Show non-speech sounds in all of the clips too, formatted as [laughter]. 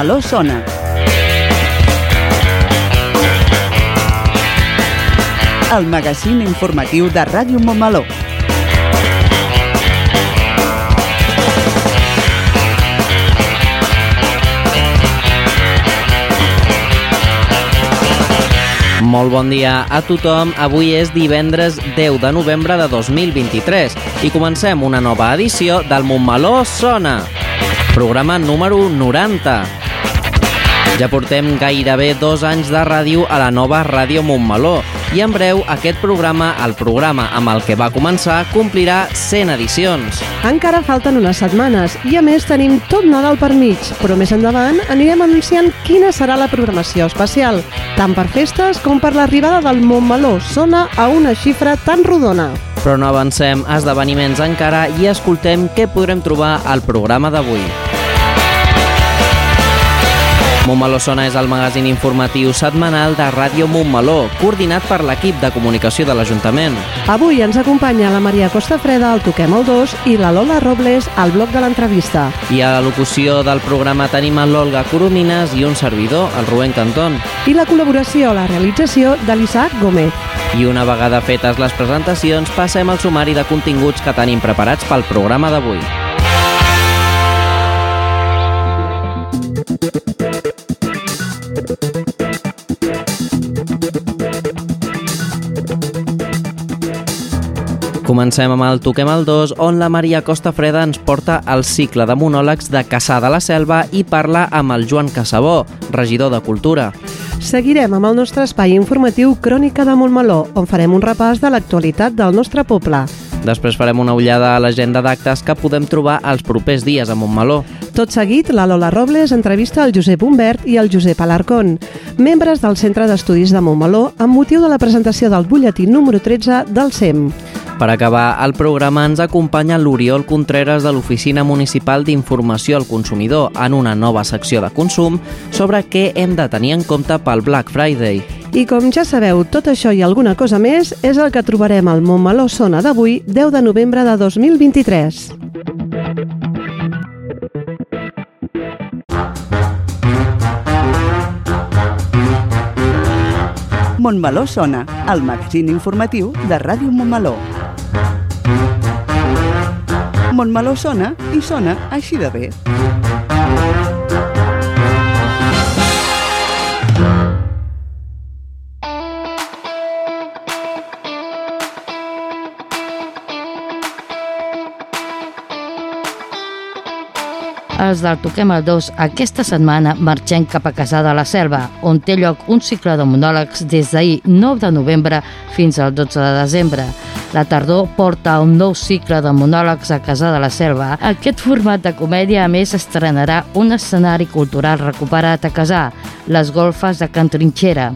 Montmeló sona. El magazín informatiu de Ràdio Montmeló. Molt bon dia a tothom. Avui és divendres 10 de novembre de 2023 i comencem una nova edició del Montmeló Sona, programa número 90. Ja portem gairebé dos anys de ràdio a la nova Ràdio Montmeló i en breu aquest programa, el programa amb el que va començar, complirà 100 edicions. Encara falten unes setmanes i a més tenim tot Nadal per mig, però més endavant anirem anunciant quina serà la programació especial, tant per festes com per l'arribada del Montmeló sona a una xifra tan rodona. Però no avancem esdeveniments encara i escoltem què podrem trobar al programa d'avui. Montmeló Sona és el magazín informatiu setmanal de Ràdio Montmeló, coordinat per l'equip de comunicació de l'Ajuntament. Avui ens acompanya la Maria Costa Freda al Toquem el 2 i la Lola Robles al bloc de l'entrevista. I a la locució del programa tenim a l'Olga Coromines i un servidor, el Rubén Cantón. I la col·laboració a la realització de l'Isaac Gómez. I una vegada fetes les presentacions, passem al sumari de continguts que tenim preparats pel programa d'avui. Comencem amb el Toquem el 2, on la Maria Costa Freda ens porta el cicle de monòlegs de Caçà de la Selva i parla amb el Joan Casabó, regidor de Cultura. Seguirem amb el nostre espai informatiu Crònica de Montmeló, on farem un repàs de l'actualitat del nostre poble. Després farem una ullada a l'agenda d'actes que podem trobar els propers dies a Montmeló. Tot seguit, la Lola Robles entrevista el Josep Humbert i el Josep Alarcón, membres del Centre d'Estudis de Montmeló, amb motiu de la presentació del butlletí número 13 del SEM. Per acabar el programa ens acompanya l'Oriol Contreras de l'Oficina Municipal d'Informació al Consumidor en una nova secció de consum sobre què hem de tenir en compte pel Black Friday. I com ja sabeu, tot això i alguna cosa més és el que trobarem al Montmeló Sona d'avui, 10 de novembre de 2023. Montmeló sona, el magazín informatiu de Ràdio Montmeló. Montmeló sona i sona així de bé. Els del Toquem el 2 aquesta setmana marxem cap a Casà de la Selva, on té lloc un cicle de monòlegs des d'ahir 9 de novembre fins al 12 de desembre. La tardor porta un nou cicle de monòlegs a Casà de la Selva. Aquest format de comèdia, a més, estrenarà un escenari cultural recuperat a Casà, les golfes de Can Trinxera.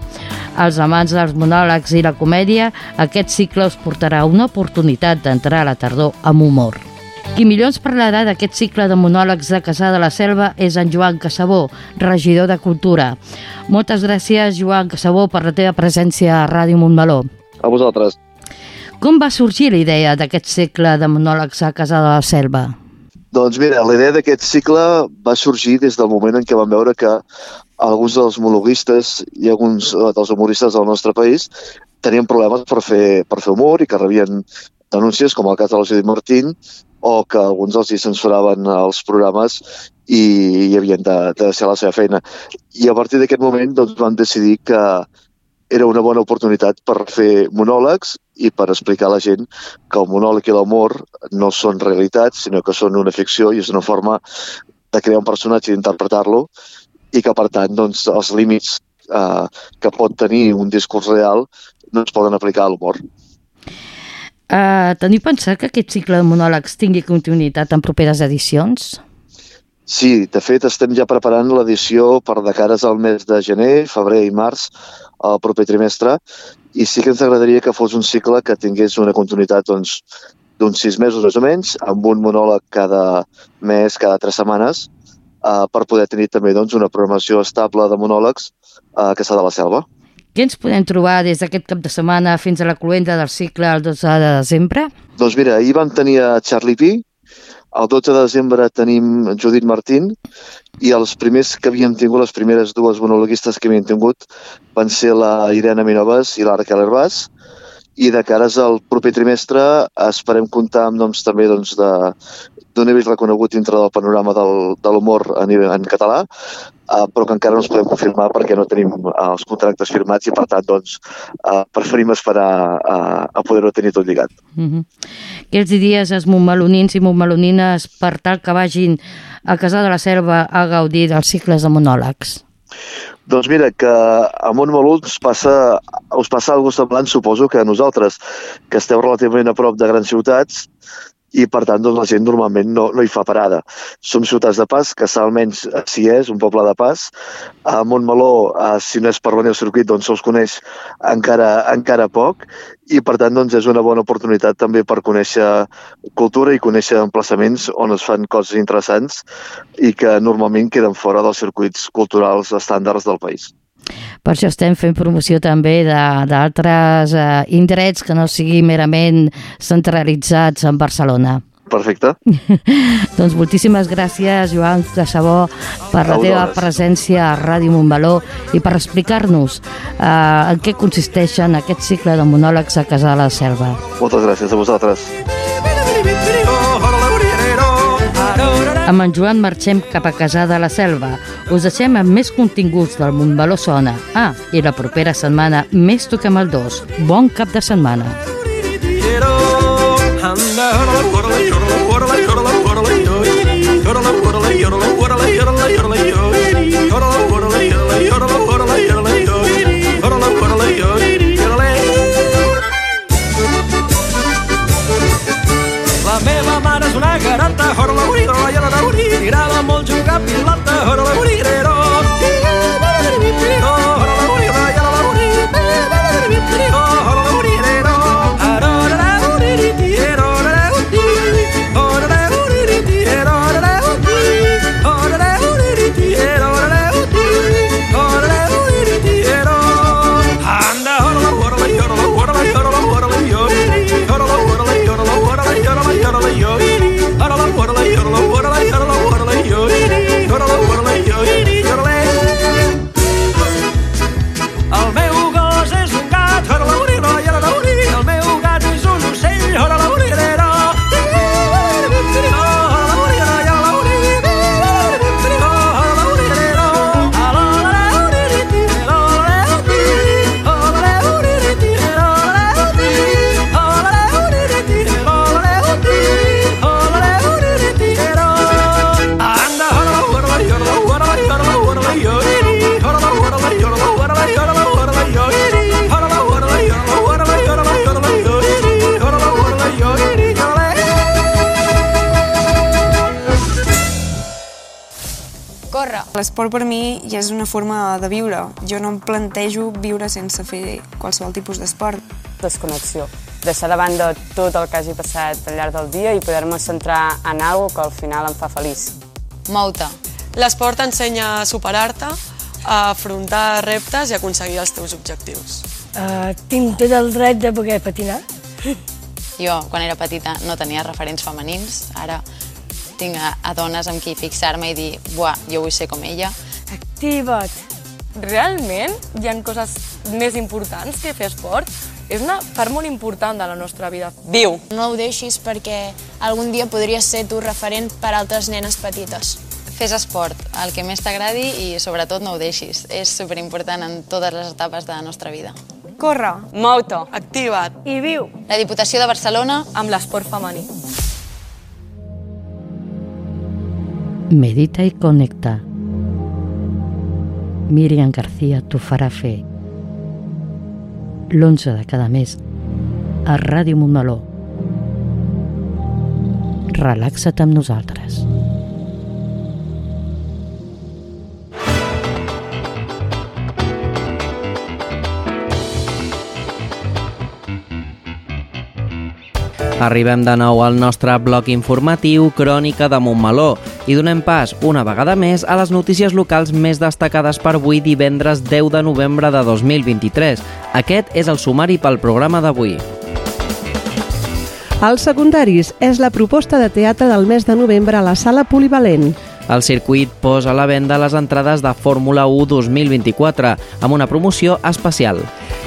Als amants dels monòlegs i la comèdia, aquest cicle us portarà una oportunitat d'entrar a la tardor amb humor. Qui millor ens parlarà d'aquest cicle de monòlegs de Casà de la Selva és en Joan Casabó, regidor de Cultura. Moltes gràcies, Joan Casabó, per la teva presència a Ràdio Montmeló. A vosaltres. Com va sorgir la idea d'aquest cicle de monòlegs a Casà de la Selva? Doncs mira, la idea d'aquest cicle va sorgir des del moment en què vam veure que alguns dels monologuistes i alguns eh, dels humoristes del nostre país tenien problemes per fer, per fer humor i que rebien denúncies, com el cas de la Judit Martín, o que alguns els censuraven els programes i, i havien de, de deixar la seva feina. I a partir d'aquest moment doncs, van decidir que era una bona oportunitat per fer monòlegs i per explicar a la gent que el monòleg i l'amor no són realitats, sinó que són una ficció i és una forma de crear un personatge i d'interpretar-lo i que, per tant, doncs, els límits eh, que pot tenir un discurs real no es poden aplicar a l'humor. Uh, teniu pensat que aquest cicle de monòlegs tingui continuïtat en properes edicions? Sí, de fet estem ja preparant l'edició per de cares al mes de gener, febrer i març, al proper trimestre, i sí que ens agradaria que fos un cicle que tingués una continuïtat doncs, d'uns sis mesos més o menys, amb un monòleg cada mes, cada tres setmanes, eh, uh, per poder tenir també doncs, una programació estable de monòlegs eh, uh, que s'ha de la selva. Què ens podem trobar des d'aquest cap de setmana fins a la cluenda del cicle el 12 de desembre? Doncs mira, ahir vam tenir a Charlie P, el 12 de desembre tenim Judit Martín i els primers que havíem tingut, les primeres dues monologuistes que havíem tingut, van ser la Irene Minoves i l'Arca Lerbàs. I de cares al proper trimestre esperem comptar amb noms també doncs, de, d'un nivell reconegut dintre del panorama del, de l'humor en, en català, eh, però que encara no els podem confirmar perquè no tenim ah, els contractes firmats i, per tant, doncs, eh, preferim esperar a, a poder-ho tenir tot lligat. Mm -hmm. Què els diries als montmelonins i montmelonines per tal que vagin a Casar de la Selva a gaudir dels cicles de monòlegs? Doncs mira, que a Montmeló us passa, us passa alguna cosa semblant, suposo que a nosaltres, que esteu relativament a prop de grans ciutats, i per tant doncs, la gent normalment no, no hi fa parada. Som ciutats de pas, que almenys si és, un poble de pas. A Montmeló, eh, si no és per venir al circuit, doncs se'ls coneix encara, encara poc i per tant doncs, és una bona oportunitat també per conèixer cultura i conèixer emplaçaments on es fan coses interessants i que normalment queden fora dels circuits culturals estàndards del país. Per això estem fent promoció també d'altres eh, indrets que no siguin merament centralitzats en Barcelona. Perfecte. [laughs] doncs moltíssimes gràcies, Joan Casabó, per la teva presència a Ràdio Montbaló i per explicar-nos eh, en què consisteixen aquest cicle de monòlegs a Casa de la Selva. Moltes gràcies a vosaltres. Amb en Joan marxem cap a Casar de la Selva. Us deixem amb més continguts del Montbaló Sona. Ah, i la propera setmana més toquem el dos. Bon cap de setmana. Yodeling, yodeling, yodeling, yodeling, yodeling, yodeling, yodeling, yodeling, yodeling, happy life. L'esport per mi ja és una forma de viure. Jo no em plantejo viure sense fer qualsevol tipus d'esport. Desconnexió. Deixar de banda tot el que hagi passat al llarg del dia i poder-me centrar en alguna que al final em fa feliç. Mou-te. L'esport t'ensenya a superar-te, a afrontar reptes i aconseguir els teus objectius. Uh, tinc tot el dret de poder patinar. Jo, quan era petita, no tenia referents femenins. Ara tinc a, a dones amb qui fixar-me i dir buah, jo vull ser com ella. Activa't. Realment hi han coses més importants que fer esport? És una part molt important de la nostra vida. Viu! No ho deixis perquè algun dia podries ser tu referent per a altres nenes petites. Fes esport, el que més t'agradi i sobretot no ho deixis. És superimportant en totes les etapes de la nostra vida. Corre. Mou-te. Activa't. I viu. La Diputació de Barcelona amb l'esport femení. Medita y conecta. Miriam García t'ho farà fer. L'11 de cada mes a Ràdio Montmeló. Relaxa't amb nosaltres. Arribem de nou al nostre bloc informatiu Crònica de Montmeló i donem pas una vegada més a les notícies locals més destacades per avui divendres 10 de novembre de 2023. Aquest és el sumari pel programa d'avui. Els secundaris és la proposta de teatre del mes de novembre a la sala polivalent. El circuit posa a la venda les entrades de Fórmula 1 2024 amb una promoció especial.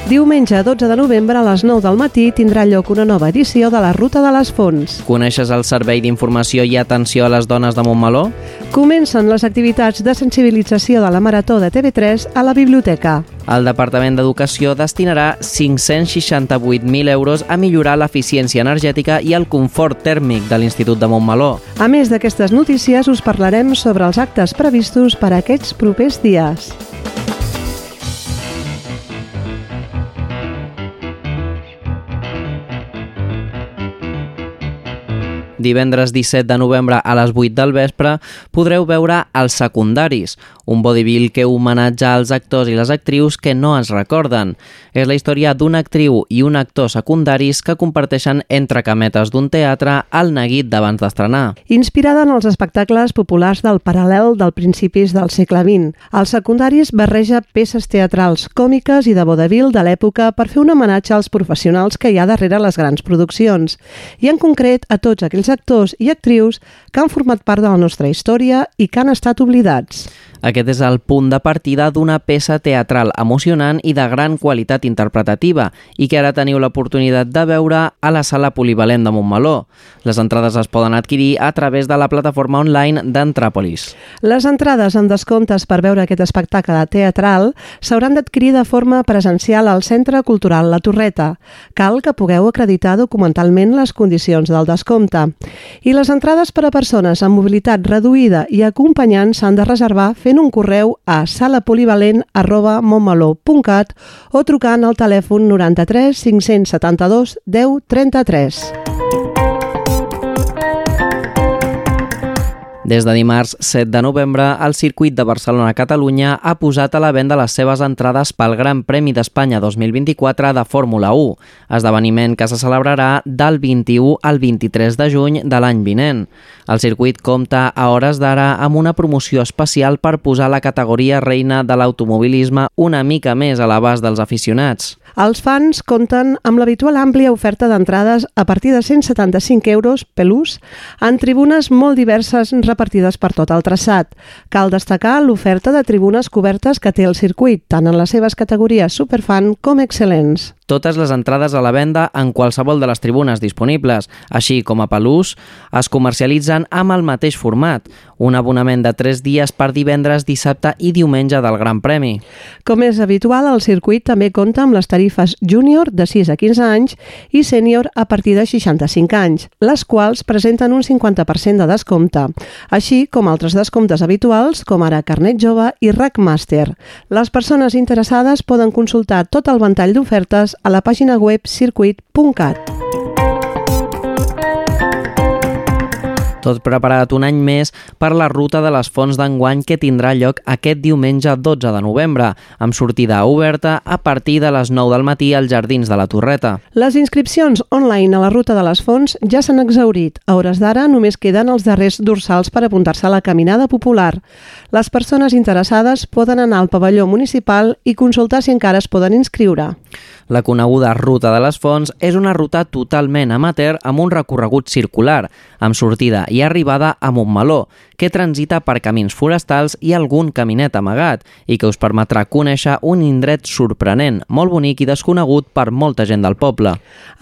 Diumenge 12 de novembre a les 9 del matí tindrà lloc una nova edició de la Ruta de les Fonts. Coneixes el Servei d'Informació i Atenció a les Dones de Montmeló? Comencen les activitats de sensibilització de la Marató de TV3 a la biblioteca. El Departament d'Educació destinarà 568.000 euros a millorar l'eficiència energètica i el confort tèrmic de l'Institut de Montmeló. A més d'aquestes notícies, us parlarem sobre els actes previstos per aquests propers dies. Divendres 17 de novembre a les 8 del vespre podreu veure Els secundaris, un vodevil que homenatja als actors i les actrius que no es recorden. És la història d'una actriu i un actor secundaris que comparteixen entre cametes d'un teatre al neguit d'abans d'estrenar. Inspirada en els espectacles populars del paral·lel del principis del segle XX, Els secundaris barreja peces teatrals còmiques i de vodevil de l'època per fer un homenatge als professionals que hi ha darrere les grans produccions, i en concret a tots aquells actors i actrius que han format part de la nostra història i que han estat oblidats. Aquest és el punt de partida d'una peça teatral emocionant i de gran qualitat interpretativa i que ara teniu l'oportunitat de veure a la sala polivalent de Montmeló. Les entrades es poden adquirir a través de la plataforma online d'Entràpolis. Les entrades amb descomptes per veure aquest espectacle teatral s'hauran d'adquirir de forma presencial al Centre Cultural La Torreta. Cal que pugueu acreditar documentalment les condicions del descompte. I les entrades per a persones amb mobilitat reduïda i acompanyants s'han de reservar fent un correu a salapolivalent arroba montmeló.cat o trucant al telèfon 93 572 10 33. Des de dimarts 7 de novembre, el circuit de Barcelona-Catalunya ha posat a la venda les seves entrades pel Gran Premi d'Espanya 2024 de Fórmula 1, esdeveniment que se celebrarà del 21 al 23 de juny de l'any vinent. El circuit compta a hores d'ara amb una promoció especial per posar la categoria reina de l'automobilisme una mica més a l'abast dels aficionats. Els fans compten amb l'habitual àmplia oferta d'entrades a partir de 175 euros per ús en tribunes molt diverses repartides per tot el traçat. Cal destacar l'oferta de tribunes cobertes que té el circuit, tant en les seves categories superfan com excel·lents. Totes les entrades a la venda en qualsevol de les tribunes disponibles, així com a pelús, es comercialitzen amb el mateix format, un abonament de 3 dies per divendres, dissabte i diumenge del Gran Premi. Com és habitual, el circuit també compta amb les tarifes júnior de 6 a 15 anys i sènior a partir de 65 anys, les quals presenten un 50% de descompte, així com altres descomptes habituals com ara carnet jove i Rackmaster. Les persones interessades poden consultar tot el ventall d'ofertes a la pàgina web circuit.cat. Tot preparat un any més per la ruta de les fonts d'enguany que tindrà lloc aquest diumenge 12 de novembre, amb sortida oberta a partir de les 9 del matí als Jardins de la Torreta. Les inscripcions online a la ruta de les fonts ja s'han exaurit. A hores d'ara només queden els darrers dorsals per apuntar-se a la caminada popular. Les persones interessades poden anar al pavelló municipal i consultar si encara es poden inscriure. La coneguda Ruta de les Fonts és una ruta totalment amateur amb un recorregut circular, amb sortida i arribada a Montmeló, que transita per camins forestals i algun caminet amagat i que us permetrà conèixer un indret sorprenent, molt bonic i desconegut per molta gent del poble.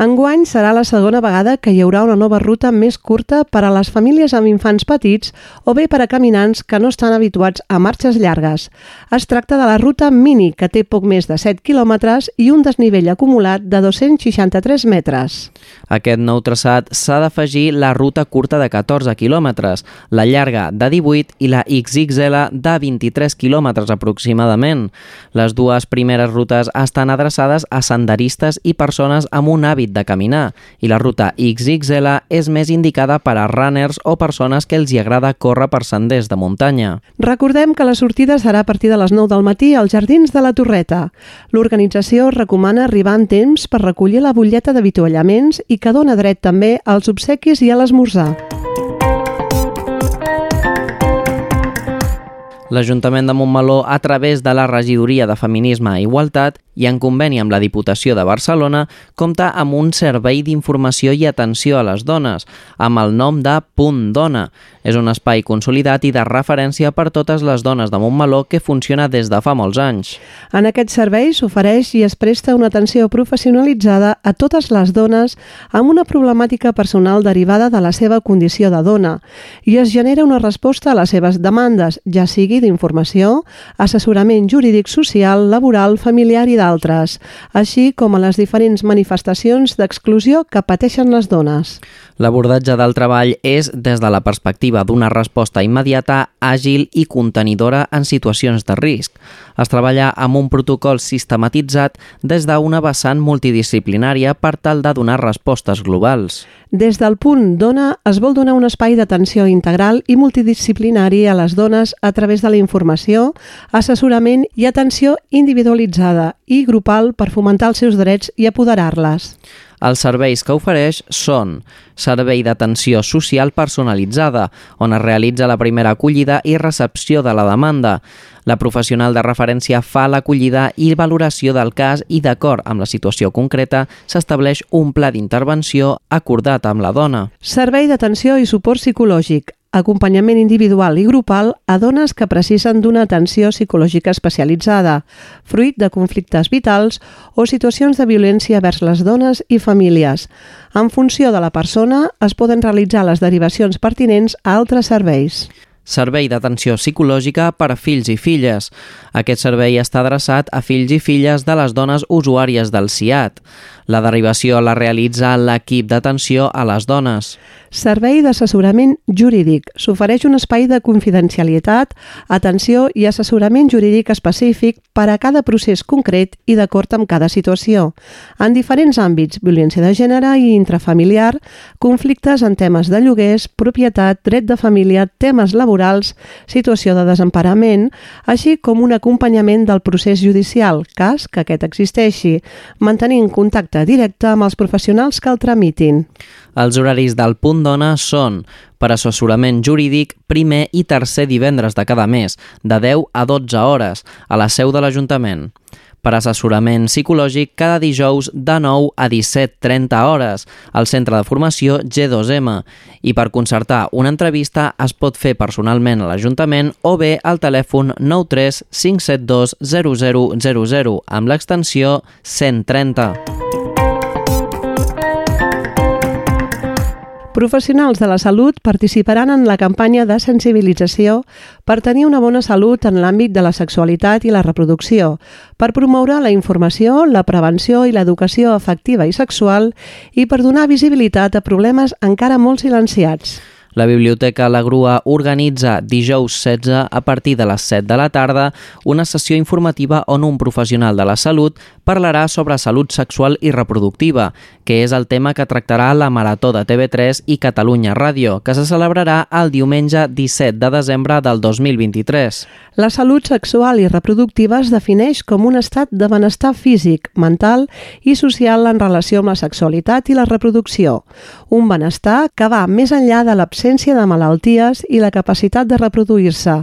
Enguany serà la segona vegada que hi haurà una nova ruta més curta per a les famílies amb infants petits o bé per a caminants que no estan habituats a marxes llargues. Es tracta de la ruta Mini, que té poc més de 7 quilòmetres i un desnivell acumulat de 263 metres. Aquest nou traçat s'ha d'afegir la ruta curta de 14 quilòmetres, la llarga De 18 i la XXL de 23 quilòmetres aproximadament. Les dues primeres rutes estan adreçades a senderistes i persones amb un hàbit de caminar i la ruta XXL és més indicada per a runners o persones que els hi agrada córrer per senders de muntanya. Recordem que la sortida serà a partir de les 9 del matí als Jardins de la Torreta. L'organització recomana arribar en temps per recollir la butlleta d'avituallaments i que dona dret també als obsequis i a l'esmorzar. L'Ajuntament de Montmeló, a través de la Regidoria de Feminisme i Igualtat i en conveni amb la Diputació de Barcelona, compta amb un servei d'informació i atenció a les dones, amb el nom de Punt Dona. És un espai consolidat i de referència per totes les dones de Montmeló que funciona des de fa molts anys. En aquest servei s'ofereix i es presta una atenció professionalitzada a totes les dones amb una problemàtica personal derivada de la seva condició de dona i es genera una resposta a les seves demandes, ja sigui d'informació, assessorament jurídic social, laboral, familiar i d'altres, així com a les diferents manifestacions d'exclusió que pateixen les dones. L'abordatge del treball és des de la perspectiva d'una resposta immediata, àgil i contenidora en situacions de risc. Es treballa amb un protocol sistematitzat des d'una vessant multidisciplinària per tal de donar respostes globals. Des del punt Dona es vol donar un espai d'atenció integral i multidisciplinari a les dones a través de la informació, assessorament i atenció individualitzada i grupal per fomentar els seus drets i apoderar-les. Els serveis que ofereix són servei d'atenció social personalitzada, on es realitza la primera acollida i recepció de la demanda. La professional de referència fa l'acollida i valoració del cas i, d'acord amb la situació concreta, s'estableix un pla d'intervenció acordat amb la dona. Servei d'atenció i suport psicològic, acompanyament individual i grupal a dones que precisen d'una atenció psicològica especialitzada, fruit de conflictes vitals o situacions de violència vers les dones i famílies. En funció de la persona, es poden realitzar les derivacions pertinents a altres serveis. Servei d'atenció psicològica per a fills i filles. Aquest servei està adreçat a fills i filles de les dones usuàries del CIAT. La derivació la realitza l'equip d'atenció a les dones. Servei d'assessorament jurídic. S'ofereix un espai de confidencialitat, atenció i assessorament jurídic específic per a cada procés concret i d'acord amb cada situació. En diferents àmbits, violència de gènere i intrafamiliar, conflictes en temes de lloguers, propietat, dret de família, temes laborals, situació de desemparament, així com un acompanyament del procés judicial, cas que aquest existeixi, mantenint contacte directe amb els professionals que el tramitin. Els horaris del punt dona són per assessorament jurídic primer i tercer divendres de cada mes, de 10 a 12 hores, a la seu de l'Ajuntament. Per assessorament psicològic cada dijous de 9 a 17.30 hores al Centre de Formació G2M i per concertar una entrevista es pot fer personalment a l'Ajuntament o bé al telèfon 93 572 0000 amb l'extensió 130. Professionals de la salut participaran en la campanya de sensibilització per tenir una bona salut en l'àmbit de la sexualitat i la reproducció, per promoure la informació, la prevenció i l'educació afectiva i sexual i per donar visibilitat a problemes encara molt silenciats. La Biblioteca La Grua organitza dijous 16 a partir de les 7 de la tarda una sessió informativa on un professional de la salut parlarà sobre salut sexual i reproductiva, que és el tema que tractarà la Marató de TV3 i Catalunya Ràdio, que se celebrarà el diumenge 17 de desembre del 2023. La salut sexual i reproductiva es defineix com un estat de benestar físic, mental i social en relació amb la sexualitat i la reproducció. Un benestar que va més enllà de l'absència de malalties i la capacitat de reproduir-se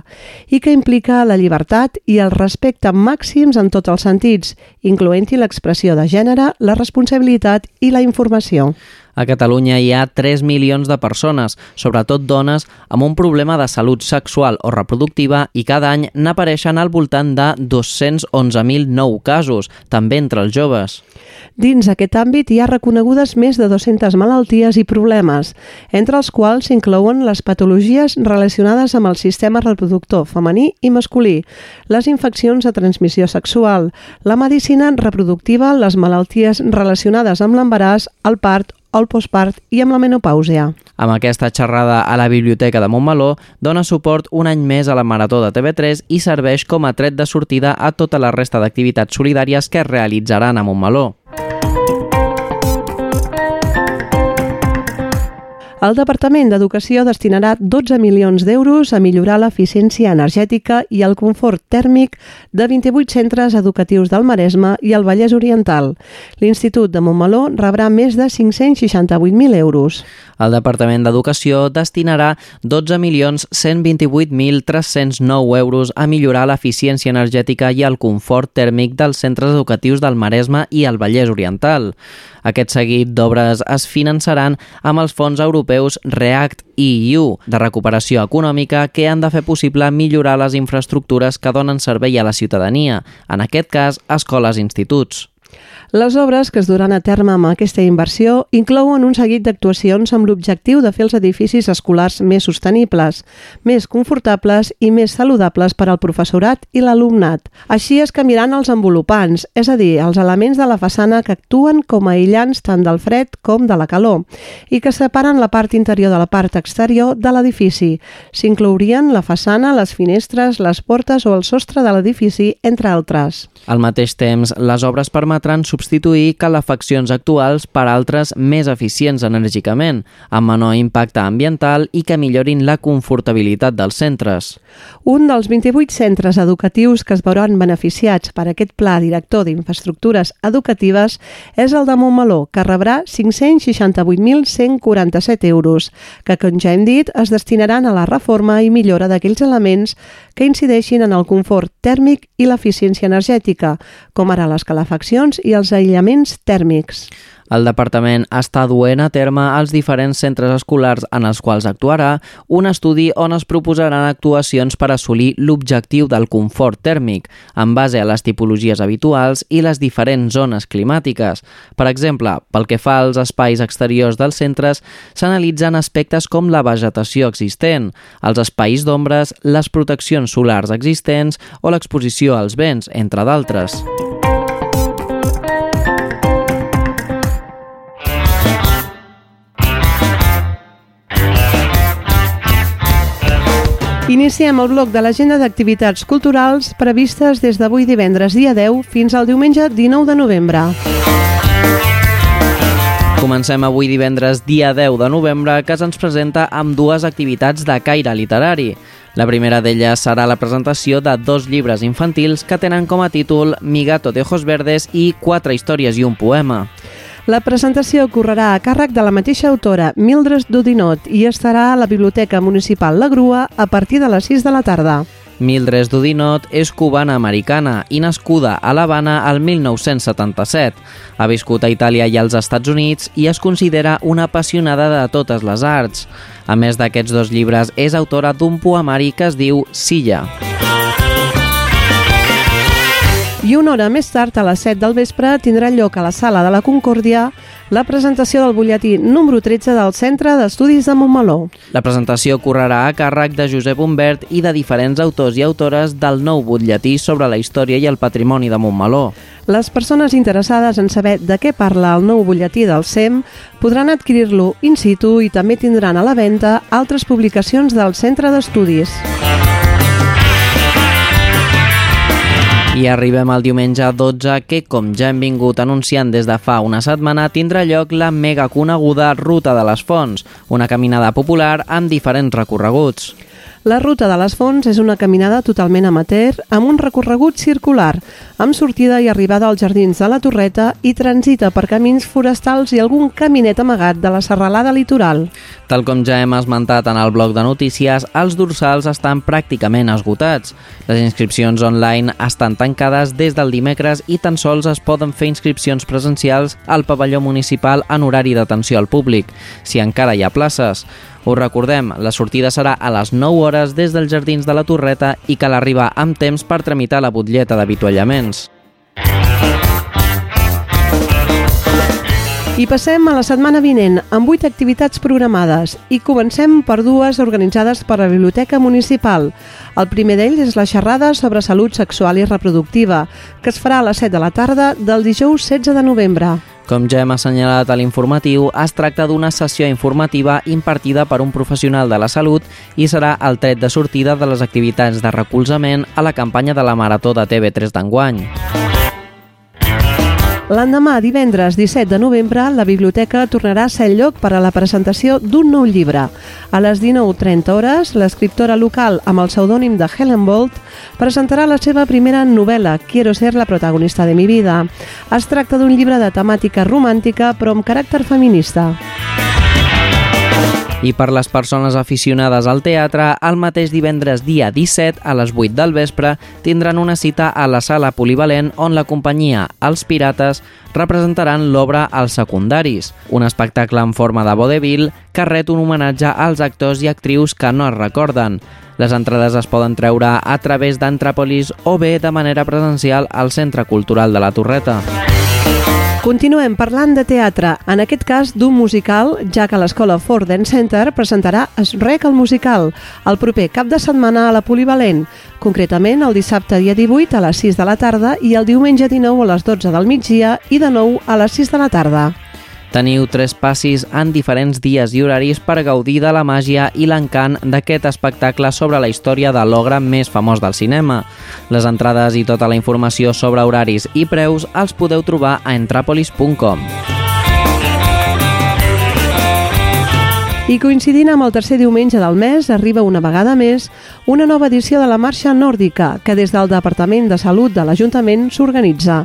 i que implica la llibertat i el respecte màxims en tots els sentits, incloent-hi l'expressió de gènere, la responsabilitat i la informació. A Catalunya hi ha 3 milions de persones, sobretot dones, amb un problema de salut sexual o reproductiva i cada any n'apareixen al voltant de 211.000 nou casos, també entre els joves. Dins aquest àmbit hi ha reconegudes més de 200 malalties i problemes, entre els quals s'inclouen les patologies relacionades amb el sistema reproductor femení i masculí, les infeccions de transmissió sexual, la medicina reproductiva, les malalties relacionades amb l'embaràs, el part el postpart i amb la menopàusia. Amb aquesta xerrada a la Biblioteca de Montmeló, dona suport un any més a la Marató de TV3 i serveix com a tret de sortida a tota la resta d'activitats solidàries que es realitzaran a Montmeló. El Departament d'Educació destinarà 12 milions d'euros a millorar l'eficiència energètica i el confort tèrmic de 28 centres educatius del Maresme i el Vallès Oriental. L'Institut de Montmeló rebrà més de 568.000 euros. El Departament d'Educació destinarà 12.128.309 euros a millorar l'eficiència energètica i el confort tèrmic dels centres educatius del Maresme i el Vallès Oriental. Aquest seguit d'obres es finançaran amb els fons europeus REACT EU de recuperació econòmica que han de fer possible millorar les infraestructures que donen servei a la ciutadania, en aquest cas escoles i instituts. Les obres que es duran a terme amb aquesta inversió inclouen un seguit d'actuacions amb l'objectiu de fer els edificis escolars més sostenibles, més confortables i més saludables per al professorat i l'alumnat. Així es canviaran els envolupants, és a dir, els elements de la façana que actuen com a aïllants tant del fred com de la calor i que separen la part interior de la part exterior de l'edifici. S'inclourien la façana, les finestres, les portes o el sostre de l'edifici, entre altres. Al mateix temps, les obres permetran substituir calefaccions actuals per altres més eficients enèrgicament, amb menor impacte ambiental i que millorin la confortabilitat dels centres. Un dels 28 centres educatius que es veuran beneficiats per aquest Pla Director d'Infraestructures Educatives és el de Montmeló, que rebrà 568.147 euros, que, com ja hem dit, es destinaran a la reforma i millora d'aquells elements que incideixin en el confort tèrmic i l'eficiència energètica, com ara les calefaccions i els aïllaments tèrmics. El departament està duent a terme als diferents centres escolars en els quals actuarà un estudi on es proposaran actuacions per assolir l'objectiu del confort tèrmic, en base a les tipologies habituals i les diferents zones climàtiques. Per exemple, pel que fa als espais exteriors dels centres, s'analitzen aspectes com la vegetació existent, els espais d'ombres, les proteccions solars existents o l'exposició als vents, entre d'altres. Iniciem el bloc de l'agenda d'activitats culturals previstes des d'avui divendres dia 10 fins al diumenge 19 de novembre. Comencem avui divendres dia 10 de novembre que se'ns presenta amb dues activitats de caire literari. La primera d'elles serà la presentació de dos llibres infantils que tenen com a títol Mi gato de ojos verdes i Quatre històries i un poema. La presentació correrà a càrrec de la mateixa autora, Mildred Dudinot, i estarà a la Biblioteca Municipal La Grua a partir de les 6 de la tarda. Mildred Dudinot és cubana-americana i nascuda a l'Havana al 1977. Ha viscut a Itàlia i als Estats Units i es considera una apassionada de totes les arts. A més d'aquests dos llibres, és autora d'un poemari que es diu Silla. I una hora més tard, a les 7 del vespre, tindrà lloc a la Sala de la Concòrdia la presentació del butlletí número 13 del Centre d'Estudis de Montmeló. La presentació correrà a càrrec de Josep Humbert i de diferents autors i autores del nou butlletí sobre la història i el patrimoni de Montmeló. Les persones interessades en saber de què parla el nou butlletí del SEM podran adquirir-lo in situ i també tindran a la venda altres publicacions del Centre d'Estudis. I arribem al diumenge 12 que, com ja hem vingut anunciant des de fa una setmana, tindrà lloc la mega coneguda Ruta de les Fonts, una caminada popular amb diferents recorreguts. La Ruta de les Fonts és una caminada totalment amateur amb un recorregut circular, amb sortida i arribada als jardins de la Torreta i transita per camins forestals i algun caminet amagat de la serralada litoral. Tal com ja hem esmentat en el bloc de notícies, els dorsals estan pràcticament esgotats. Les inscripcions online estan tancades des del dimecres i tan sols es poden fer inscripcions presencials al pavelló municipal en horari d'atenció al públic, si encara hi ha places. Us recordem, la sortida serà a les 9 hores des dels Jardins de la Torreta i cal arribar amb temps per tramitar la butlleta d'avituallaments. I passem a la setmana vinent amb 8 activitats programades i comencem per dues organitzades per la Biblioteca Municipal. El primer d'ells és la xerrada sobre salut sexual i reproductiva, que es farà a les 7 de la tarda del dijous 16 de novembre. Com ja hem assenyalat a l'informatiu, es tracta d'una sessió informativa impartida per un professional de la salut i serà el tret de sortida de les activitats de recolzament a la campanya de la Marató de TV3 d'enguany. L'endemà, divendres 17 de novembre, la biblioteca tornarà a ser el lloc per a la presentació d'un nou llibre. A les 19.30 hores, l'escriptora local amb el pseudònim de Helen Bolt presentarà la seva primera novel·la, Quiero ser la protagonista de mi vida. Es tracta d'un llibre de temàtica romàntica però amb caràcter feminista. I per les persones aficionades al teatre, el mateix divendres dia 17 a les 8 del vespre tindran una cita a la sala polivalent on la companyia Els Pirates representaran l'obra Els Secundaris, un espectacle en forma de vodevil que ret un homenatge als actors i actrius que no es recorden. Les entrades es poden treure a través d'Antràpolis o bé de manera presencial al Centre Cultural de la Torreta. Continuem parlant de teatre, en aquest cas d'un musical, ja que l'Escola Ford Dance Center presentarà Es Rec el musical el proper cap de setmana a la Polivalent, concretament el dissabte dia 18 a les 6 de la tarda i el diumenge 19 a les 12 del migdia i de nou a les 6 de la tarda. Teniu tres passis en diferents dies i horaris per gaudir de la màgia i l'encant d'aquest espectacle sobre la història de l'ogre més famós del cinema. Les entrades i tota la informació sobre horaris i preus els podeu trobar a entrapolis.com. I coincidint amb el tercer diumenge del mes, arriba una vegada més una nova edició de la Marxa Nòrdica, que des del Departament de Salut de l'Ajuntament s'organitza.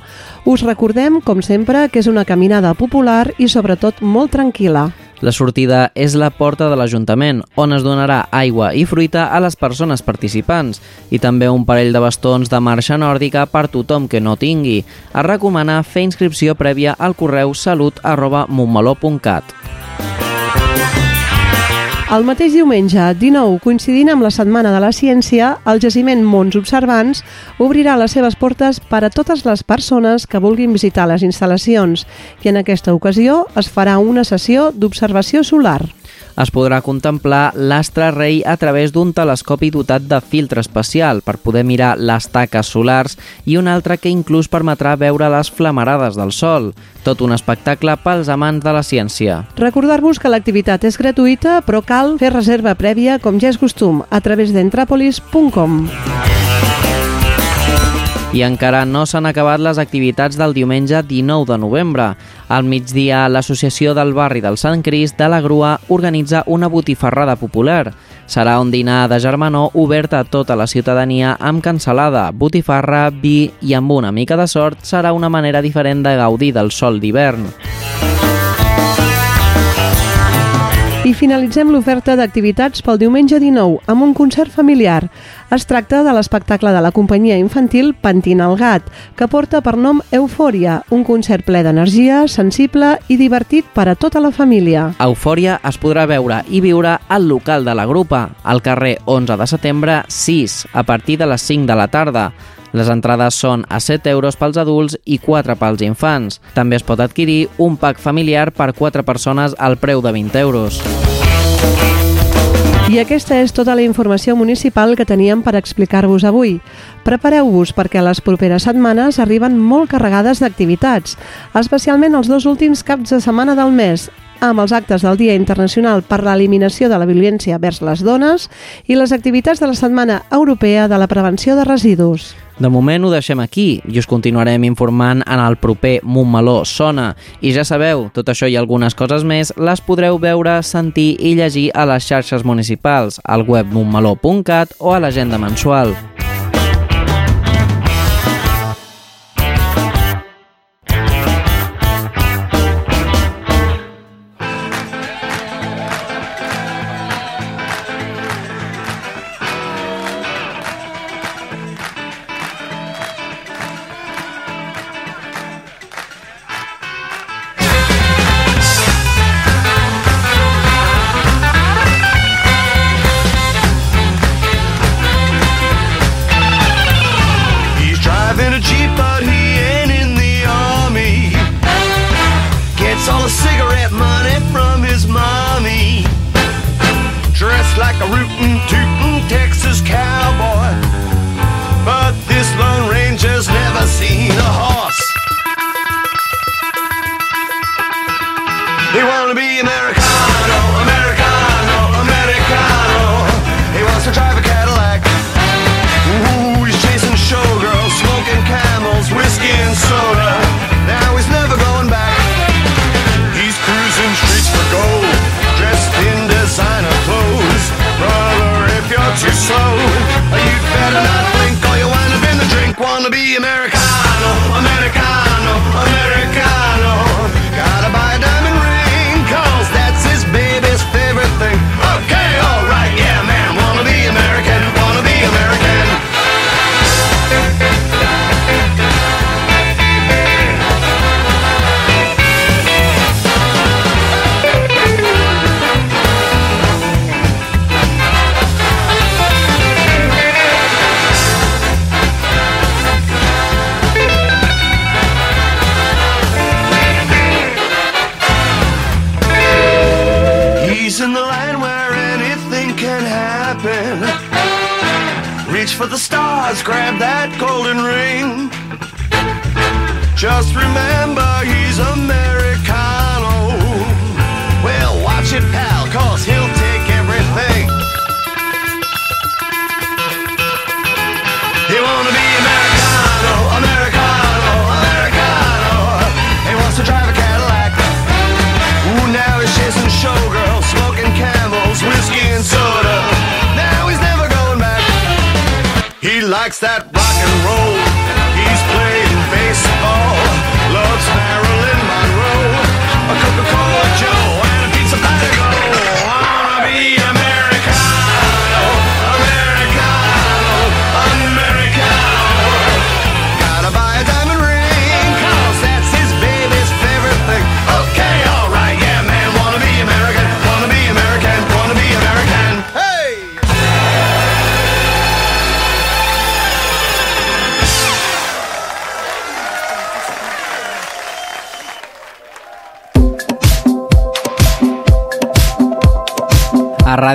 Us recordem, com sempre, que és una caminada popular i sobretot molt tranquil·la. La sortida és la porta de l'Ajuntament, on es donarà aigua i fruita a les persones participants i també un parell de bastons de marxa nòrdica per tothom que no tingui. Es recomana fer inscripció prèvia al correu salut arroba montmeló.cat. El mateix diumenge, 19, coincidint amb la Setmana de la Ciència, el jaciment Mons Observants obrirà les seves portes per a totes les persones que vulguin visitar les instal·lacions i en aquesta ocasió es farà una sessió d'observació solar. Es podrà contemplar l'astre rei a través d'un telescopi dotat de filtre especial per poder mirar les taques solars i un altre que inclús permetrà veure les flamarades del sol. Tot un espectacle pels amants de la ciència. Recordar-vos que l'activitat és gratuïta, però cal fer reserva prèvia, com ja és costum, a través d'entrapolis.com. I encara no s'han acabat les activitats del diumenge 19 de novembre. Al migdia, l'Associació del Barri del Sant Crist de la Grua organitza una botifarrada popular. Serà un dinar de germanor obert a tota la ciutadania amb cansalada, botifarra, vi i amb una mica de sort serà una manera diferent de gaudir del sol d'hivern. I finalitzem l'oferta d'activitats pel diumenge 19 amb un concert familiar. Es tracta de l'espectacle de la companyia infantil Pentina el Gat, que porta per nom Eufòria, un concert ple d'energia, sensible i divertit per a tota la família. Eufòria es podrà veure i viure al local de la grupa, al carrer 11 de setembre 6, a partir de les 5 de la tarda. Les entrades són a 7 euros pels adults i 4 pels infants. També es pot adquirir un pack familiar per 4 persones al preu de 20 euros. I aquesta és tota la informació municipal que teníem per explicar-vos avui. Prepareu-vos perquè les properes setmanes arriben molt carregades d'activitats, especialment els dos últims caps de setmana del mes, amb els actes del Dia Internacional per l'Eliminació de la Violència vers les Dones i les activitats de la Setmana Europea de la Prevenció de Residus. De moment ho deixem aquí i us continuarem informant en el proper Montmeló Sona. I ja sabeu, tot això i algunes coses més les podreu veure, sentir i llegir a les xarxes municipals, al web montmeló.cat o a l'agenda mensual.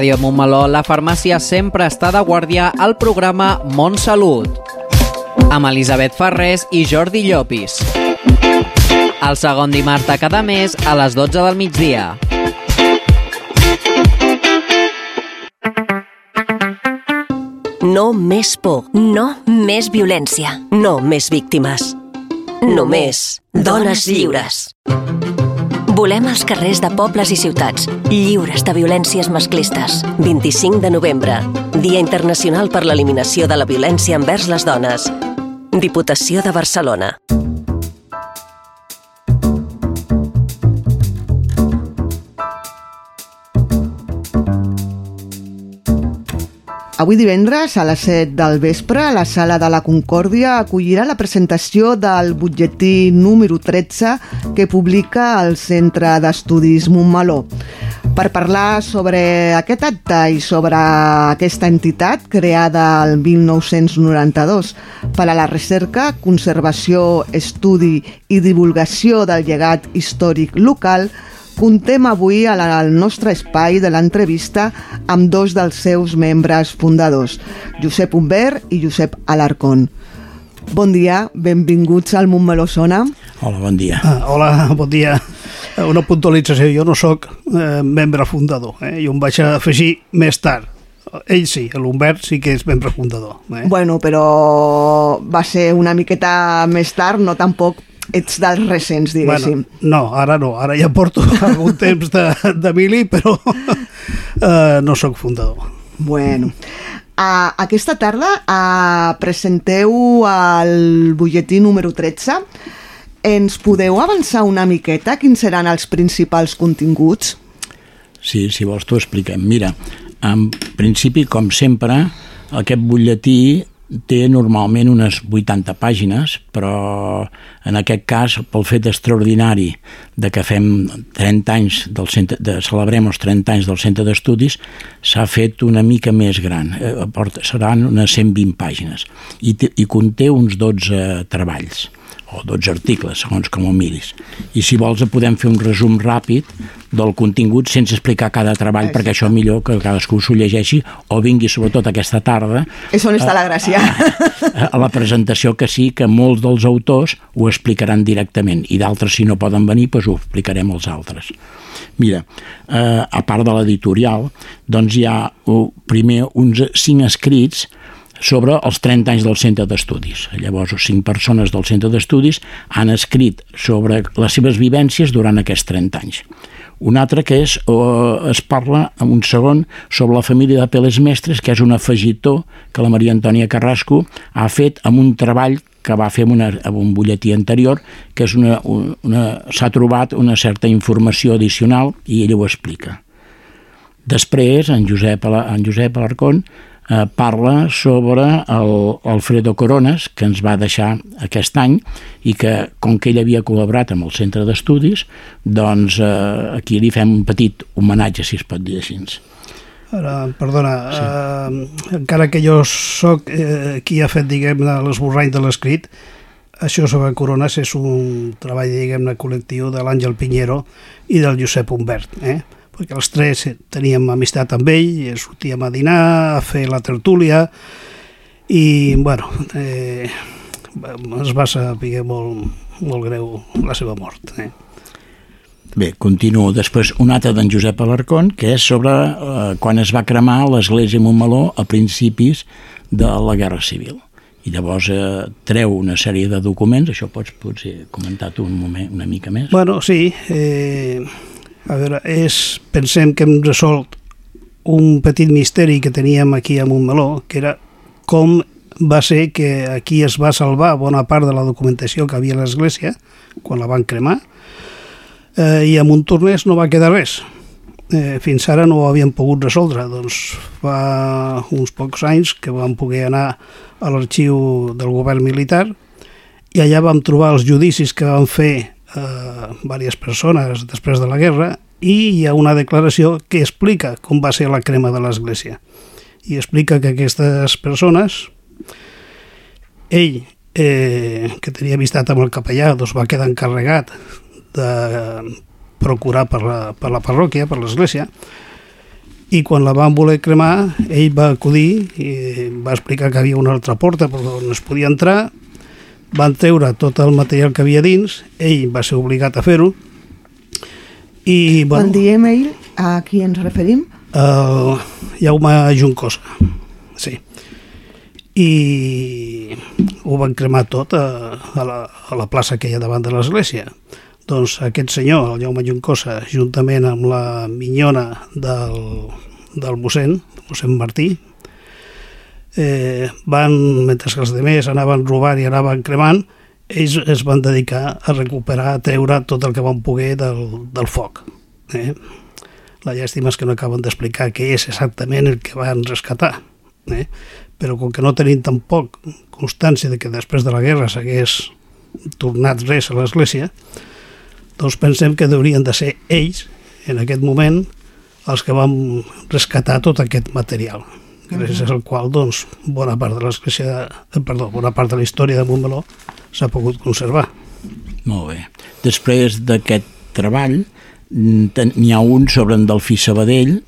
Ràdio Montmeló, la farmàcia sempre està de guàrdia al programa Montsalut, amb Elisabet Ferrés i Jordi Llopis. El segon dimarts de cada mes a les 12 del migdia. No més por, no més violència, no més víctimes. Només dones lliures. Volem els carrers de pobles i ciutats, lliures de violències masclistes. 25 de novembre, Dia Internacional per l'Eliminació de la Violència envers les Dones. Diputació de Barcelona. Avui divendres, a les 7 del vespre, la Sala de la Concòrdia acollirà la presentació del butlletí número 13 que publica el Centre d'Estudis Montmeló. Per parlar sobre aquest acte i sobre aquesta entitat creada el 1992 per a la recerca, conservació, estudi i divulgació del llegat històric local, Contem avui al nostre espai de l'entrevista amb dos dels seus membres fundadors, Josep Humbert i Josep Alarcón. Bon dia, benvinguts al Montmeló Sona. Hola, bon dia. Ah, hola, bon dia. Una puntualització, jo no sóc eh, membre fundador, eh? jo em vaig afegir més tard. Ell sí, l'Humbert sí que és membre fundador. Eh? Bueno, però va ser una miqueta més tard, no tampoc ets dels recents, diguéssim. Bueno, no, ara no, ara ja porto [laughs] algun temps de, de mili, però uh, no sóc fundador. Bueno, uh, aquesta tarda uh, presenteu el butlletí número 13. Ens podeu avançar una miqueta quins seran els principals continguts? Sí, si vols t'ho expliquem. Mira, en principi, com sempre, aquest butlletí té normalment unes 80 pàgines, però en aquest cas, pel fet extraordinari de que fem 30 anys del centre, de, celebrem els 30 anys del centre d'estudis, s'ha fet una mica més gran, eh, seran unes 120 pàgines, i, i conté uns 12 treballs o 12 articles, segons com ho miris. I si vols podem fer un resum ràpid del contingut sense explicar cada treball, Exacte. perquè això millor que cadascú s'ho llegeixi o vingui sobretot aquesta tarda És on està la gràcia. a, a la presentació que sí que molts dels autors ho explicaran directament i d'altres si no poden venir doncs ho explicarem als altres. Mira, eh, a part de l'editorial, doncs hi ha uh, primer uns cinc escrits sobre els 30 anys del centre d'estudis. Llavors, cinc persones del centre d'estudis han escrit sobre les seves vivències durant aquests 30 anys. Un altre que és, o es parla en un segon sobre la família de Peles Mestres, que és un afegitó que la Maria Antònia Carrasco ha fet amb un treball que va fer amb, una, amb un butlletí anterior, que és una, una, s'ha trobat una certa informació addicional i ella ho explica. Després, en Josep, en Josep Alarcón eh, parla sobre el Alfredo Coronas, que ens va deixar aquest any i que, com que ell havia col·laborat amb el centre d'estudis, doncs eh, aquí li fem un petit homenatge, si es pot dir així. Ara, perdona, sí. eh, encara que jo sóc eh, qui ha fet, diguem-ne, l'esborrany de l'escrit, això sobre Coronas és un treball, diguem-ne, col·lectiu de l'Àngel Pinheiro i del Josep Humbert, eh? Perquè els tres teníem amistat amb ell, i sortíem a dinar, a fer la tertúlia, i, bueno, eh, es va saber molt, molt greu la seva mort. Eh? Bé, continuo. Després un altre d'en Josep Alarcón, que és sobre eh, quan es va cremar l'església Montmeló a principis de la Guerra Civil. I llavors eh, treu una sèrie de documents, això pots potser comentar tu un moment, una mica més. Bueno, sí, eh, a veure, és, pensem que hem resolt un petit misteri que teníem aquí a Montmeló, que era com va ser que aquí es va salvar bona part de la documentació que havia a l'església, quan la van cremar, eh, i a Montornès no va quedar res. Eh, fins ara no ho havíem pogut resoldre, doncs fa uns pocs anys que vam poder anar a l'arxiu del govern militar i allà vam trobar els judicis que van fer diverses persones després de la guerra i hi ha una declaració que explica com va ser la crema de l'església. I explica que aquestes persones ell eh, que tenia amistat amb el capellà doncs va quedar encarregat de procurar per la, per la parròquia, per l'església i quan la van voler cremar ell va acudir i va explicar que havia una altra porta per on es podia entrar van treure tot el material que havia dins, ell va ser obligat a fer-ho, i... Quan diem ell, a qui ens referim? El Jaume Juncosa, sí. I ho van cremar tot a, a, la, a la plaça que hi ha davant de l'església. Doncs aquest senyor, el Jaume Juncosa, juntament amb la minyona del, del mossèn, mossèn Martí, eh, van, mentre que els altres anaven robant i anaven cremant, ells es van dedicar a recuperar, a treure tot el que van poder del, del foc. Eh? La llàstima és que no acaben d'explicar què és exactament el que van rescatar. Eh? Però com que no tenim tampoc constància de que després de la guerra s'hagués tornat res a l'església, doncs pensem que haurien de ser ells, en aquest moment, els que van rescatar tot aquest material gràcies al qual doncs, bona part de l'església, perdó, bona part de la història de Montmeló s'ha pogut conservar. Molt bé. Després d'aquest treball, mm, n'hi ha un sobre en Delfí Sabadell,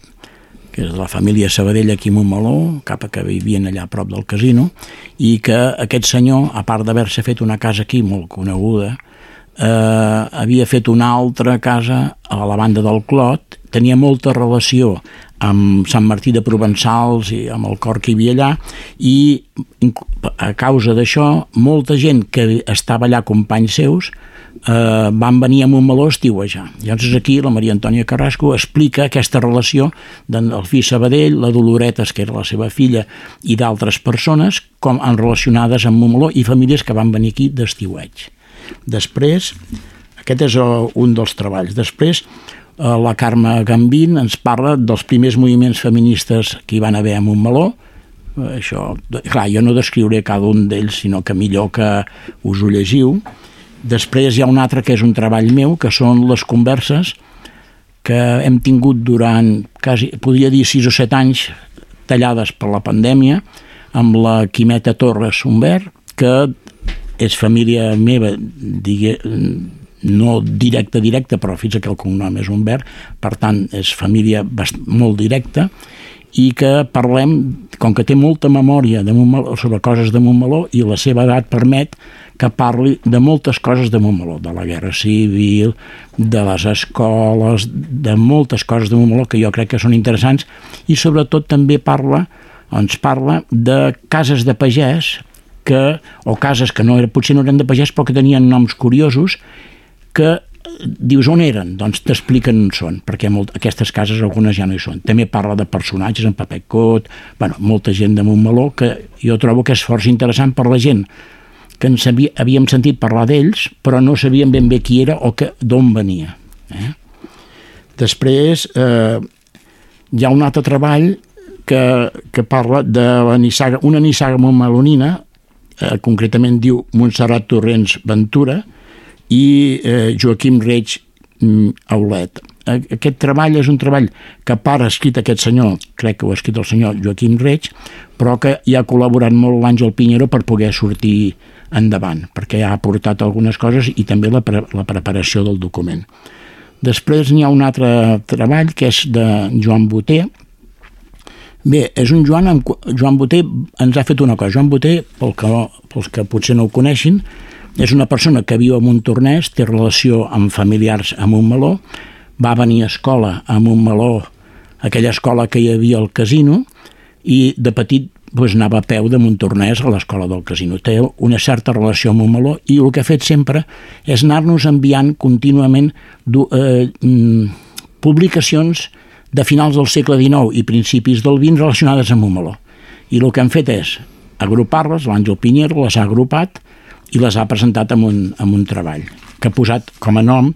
que és de la família Sabadell aquí a Montmeló, cap a que vivien allà a prop del casino, i que aquest senyor, a part d'haver-se fet una casa aquí molt coneguda, eh, havia fet una altra casa a la banda del Clot, tenia molta relació amb Sant Martí de Provençals i amb el cor que hi havia allà i a causa d'això molta gent que estava allà companys seus eh, van venir a Montmeló a estiuejar. Llavors aquí la Maria Antònia Carrasco explica aquesta relació del fill Sabadell, la Doloretes, que era la seva filla, i d'altres persones com en relacionades amb Montmeló i famílies que van venir aquí d'estiueig. Després, aquest és el, un dels treballs. Després, eh, la Carme Gambín ens parla dels primers moviments feministes que hi van haver a Montmeló, Eh, això, clar, jo no descriuré cada un d'ells, sinó que millor que us ho llegiu. Després hi ha un altre que és un treball meu, que són les converses que hem tingut durant, quasi, podria dir 6 o 7 anys, tallades per la pandèmia, amb la Quimeta Torres Humbert, que és família meva, digue, no directa, directa, però fins que el cognom és Humbert, per tant, és família bast molt directa, i que parlem, com que té molta memòria de Montmeló, sobre coses de Montmeló i la seva edat permet que parli de moltes coses de Montmeló, de la Guerra Civil, de les escoles, de moltes coses de Montmeló que jo crec que són interessants i sobretot també parla, ens parla de cases de pagès que, o cases que no, era- potser no eren de pagès però que tenien noms curiosos que dius on eren? Doncs t'expliquen on són, perquè molt, aquestes cases algunes ja no hi són. També parla de personatges, en paper cot, bueno, molta gent de Montmeló, que jo trobo que és força interessant per la gent que ens havia, havíem sentit parlar d'ells, però no sabíem ben bé qui era o d'on venia. Eh? Després eh, hi ha un altre treball que, que parla de la nissaga, una nissaga montmelonina, eh, concretament diu Montserrat Torrents Ventura, i eh, Joaquim Reig mm, Aulet. A- Aquest treball és un treball que a part ha escrit aquest senyor, crec que ho ha escrit el senyor Joaquim Reig, però que hi ha col·laborat molt l'Àngel Pinheiro per poder sortir endavant, perquè ha aportat algunes coses i també la, pre la preparació del document. Després n'hi ha un altre treball que és de Joan Boter, Bé, és un Joan, amb, Joan Boter ens ha fet una cosa. Joan Boter, pel que, pels que potser no ho coneixin, és una persona que viu a Montornès, té relació amb familiars a Montmeló, va venir a escola a Montmeló, aquella escola que hi havia al casino, i de petit doncs, anava a peu de Montornès a l'escola del casino. Té una certa relació amb Montmeló i el que ha fet sempre és anar-nos enviant contínuament eh, mm, publicacions de finals del segle XIX i principis del XX relacionades amb Montmeló. I el que han fet és agrupar-les, l'Àngel Pinheiro les ha agrupat i les ha presentat en un, en un treball que ha posat com a nom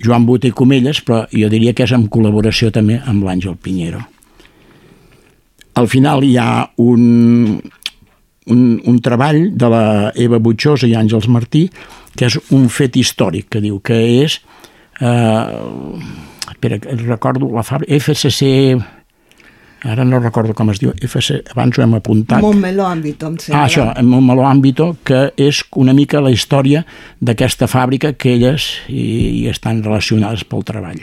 Joan Boter Comelles, però jo diria que és en col·laboració també amb l'Àngel Pinheiro. Al final hi ha un, un, un treball de la Eva Butxosa i Àngels Martí que és un fet històric, que diu que és eh, espera, recordo la fàbrica FCC ara no recordo com es diu FC, abans ho hem apuntat Montmeló Àmbito, em sembla. Ah, això, Montmeló Àmbito, que és una mica la història d'aquesta fàbrica que elles hi, hi estan relacionades pel treball.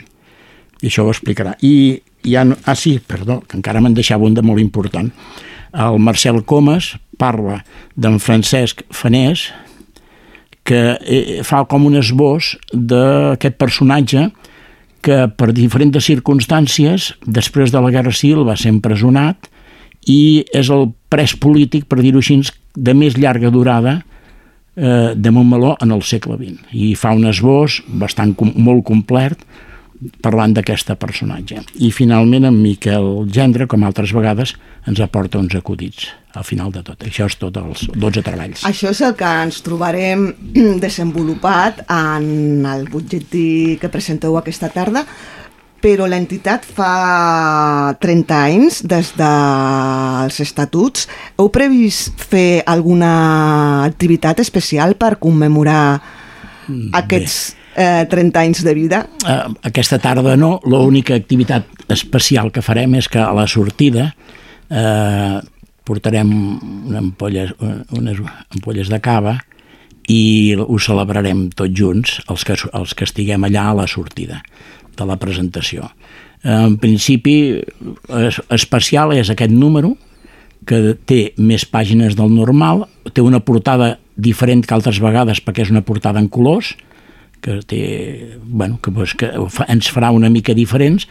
I això ho explicarà. I hi ha... Ah, sí, perdó, que encara me'n deixava un de molt important. El Marcel Comas parla d'en Francesc Fanés, que eh, fa com un esbós d'aquest personatge que per diferents circumstàncies, després de la Guerra Civil, va ser empresonat i és el pres polític, per dir-ho així, de més llarga durada eh, de Montmeló en el segle XX. I fa un esbós bastant molt complet parlant d'aquesta personatge. I finalment en Miquel Gendre, com altres vegades, ens aporta uns acudits al final de tot. Això és tot els 12 treballs. Això és el que ens trobarem [clears throat] desenvolupat en el butlletí que presenteu aquesta tarda, però l'entitat fa 30 anys des dels estatuts. Heu previst fer alguna activitat especial per commemorar aquests eh, 30 anys de vida? Eh, aquesta tarda no, l'única activitat especial que farem és que a la sortida eh, portarem una ampolla, unes ampolles de cava i ho celebrarem tots junts, els que, els que estiguem allà a la sortida de la presentació. En principi, es, especial és aquest número, que té més pàgines del normal, té una portada diferent que altres vegades perquè és una portada en colors, que té, bueno, que, pues, que fa, ens farà una mica diferents,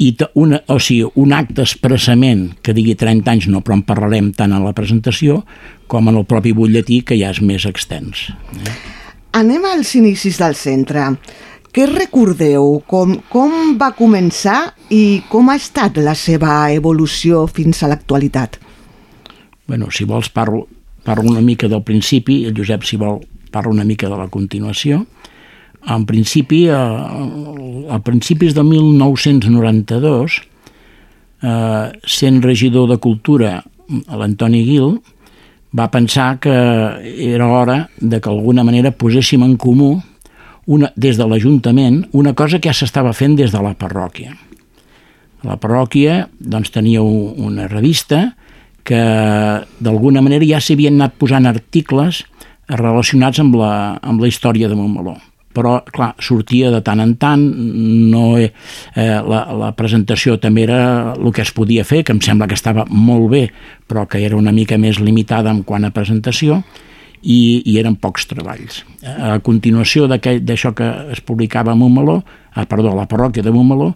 i una, o sigui, un acte expressament que digui 30 anys, no, però en parlarem tant en la presentació com en el propi butlletí, que ja és més extens. Anem als inicis del centre. Què recordeu? Com, com va començar i com ha estat la seva evolució fins a l'actualitat? bueno, si vols parlo, parlo una mica del principi, el Josep si vol parla una mica de la continuació. En principi, eh, a principis de 1992, eh, sent regidor de Cultura l'Antoni Guil, va pensar que era hora de que d'alguna manera poséssim en comú una, des de l'Ajuntament una cosa que ja s'estava fent des de la parròquia. La parròquia doncs, tenia un- una revista que d'alguna manera ja s'havien anat posant articles relacionats amb la, amb la història de Montmeló però clar, sortia de tant en tant no, eh, la, la presentació també era el que es podia fer que em sembla que estava molt bé però que era una mica més limitada en quant a presentació i, i eren pocs treballs. A continuació d'això que es publicava a Montmeló, ah, perdó, a la parròquia de Montmeló,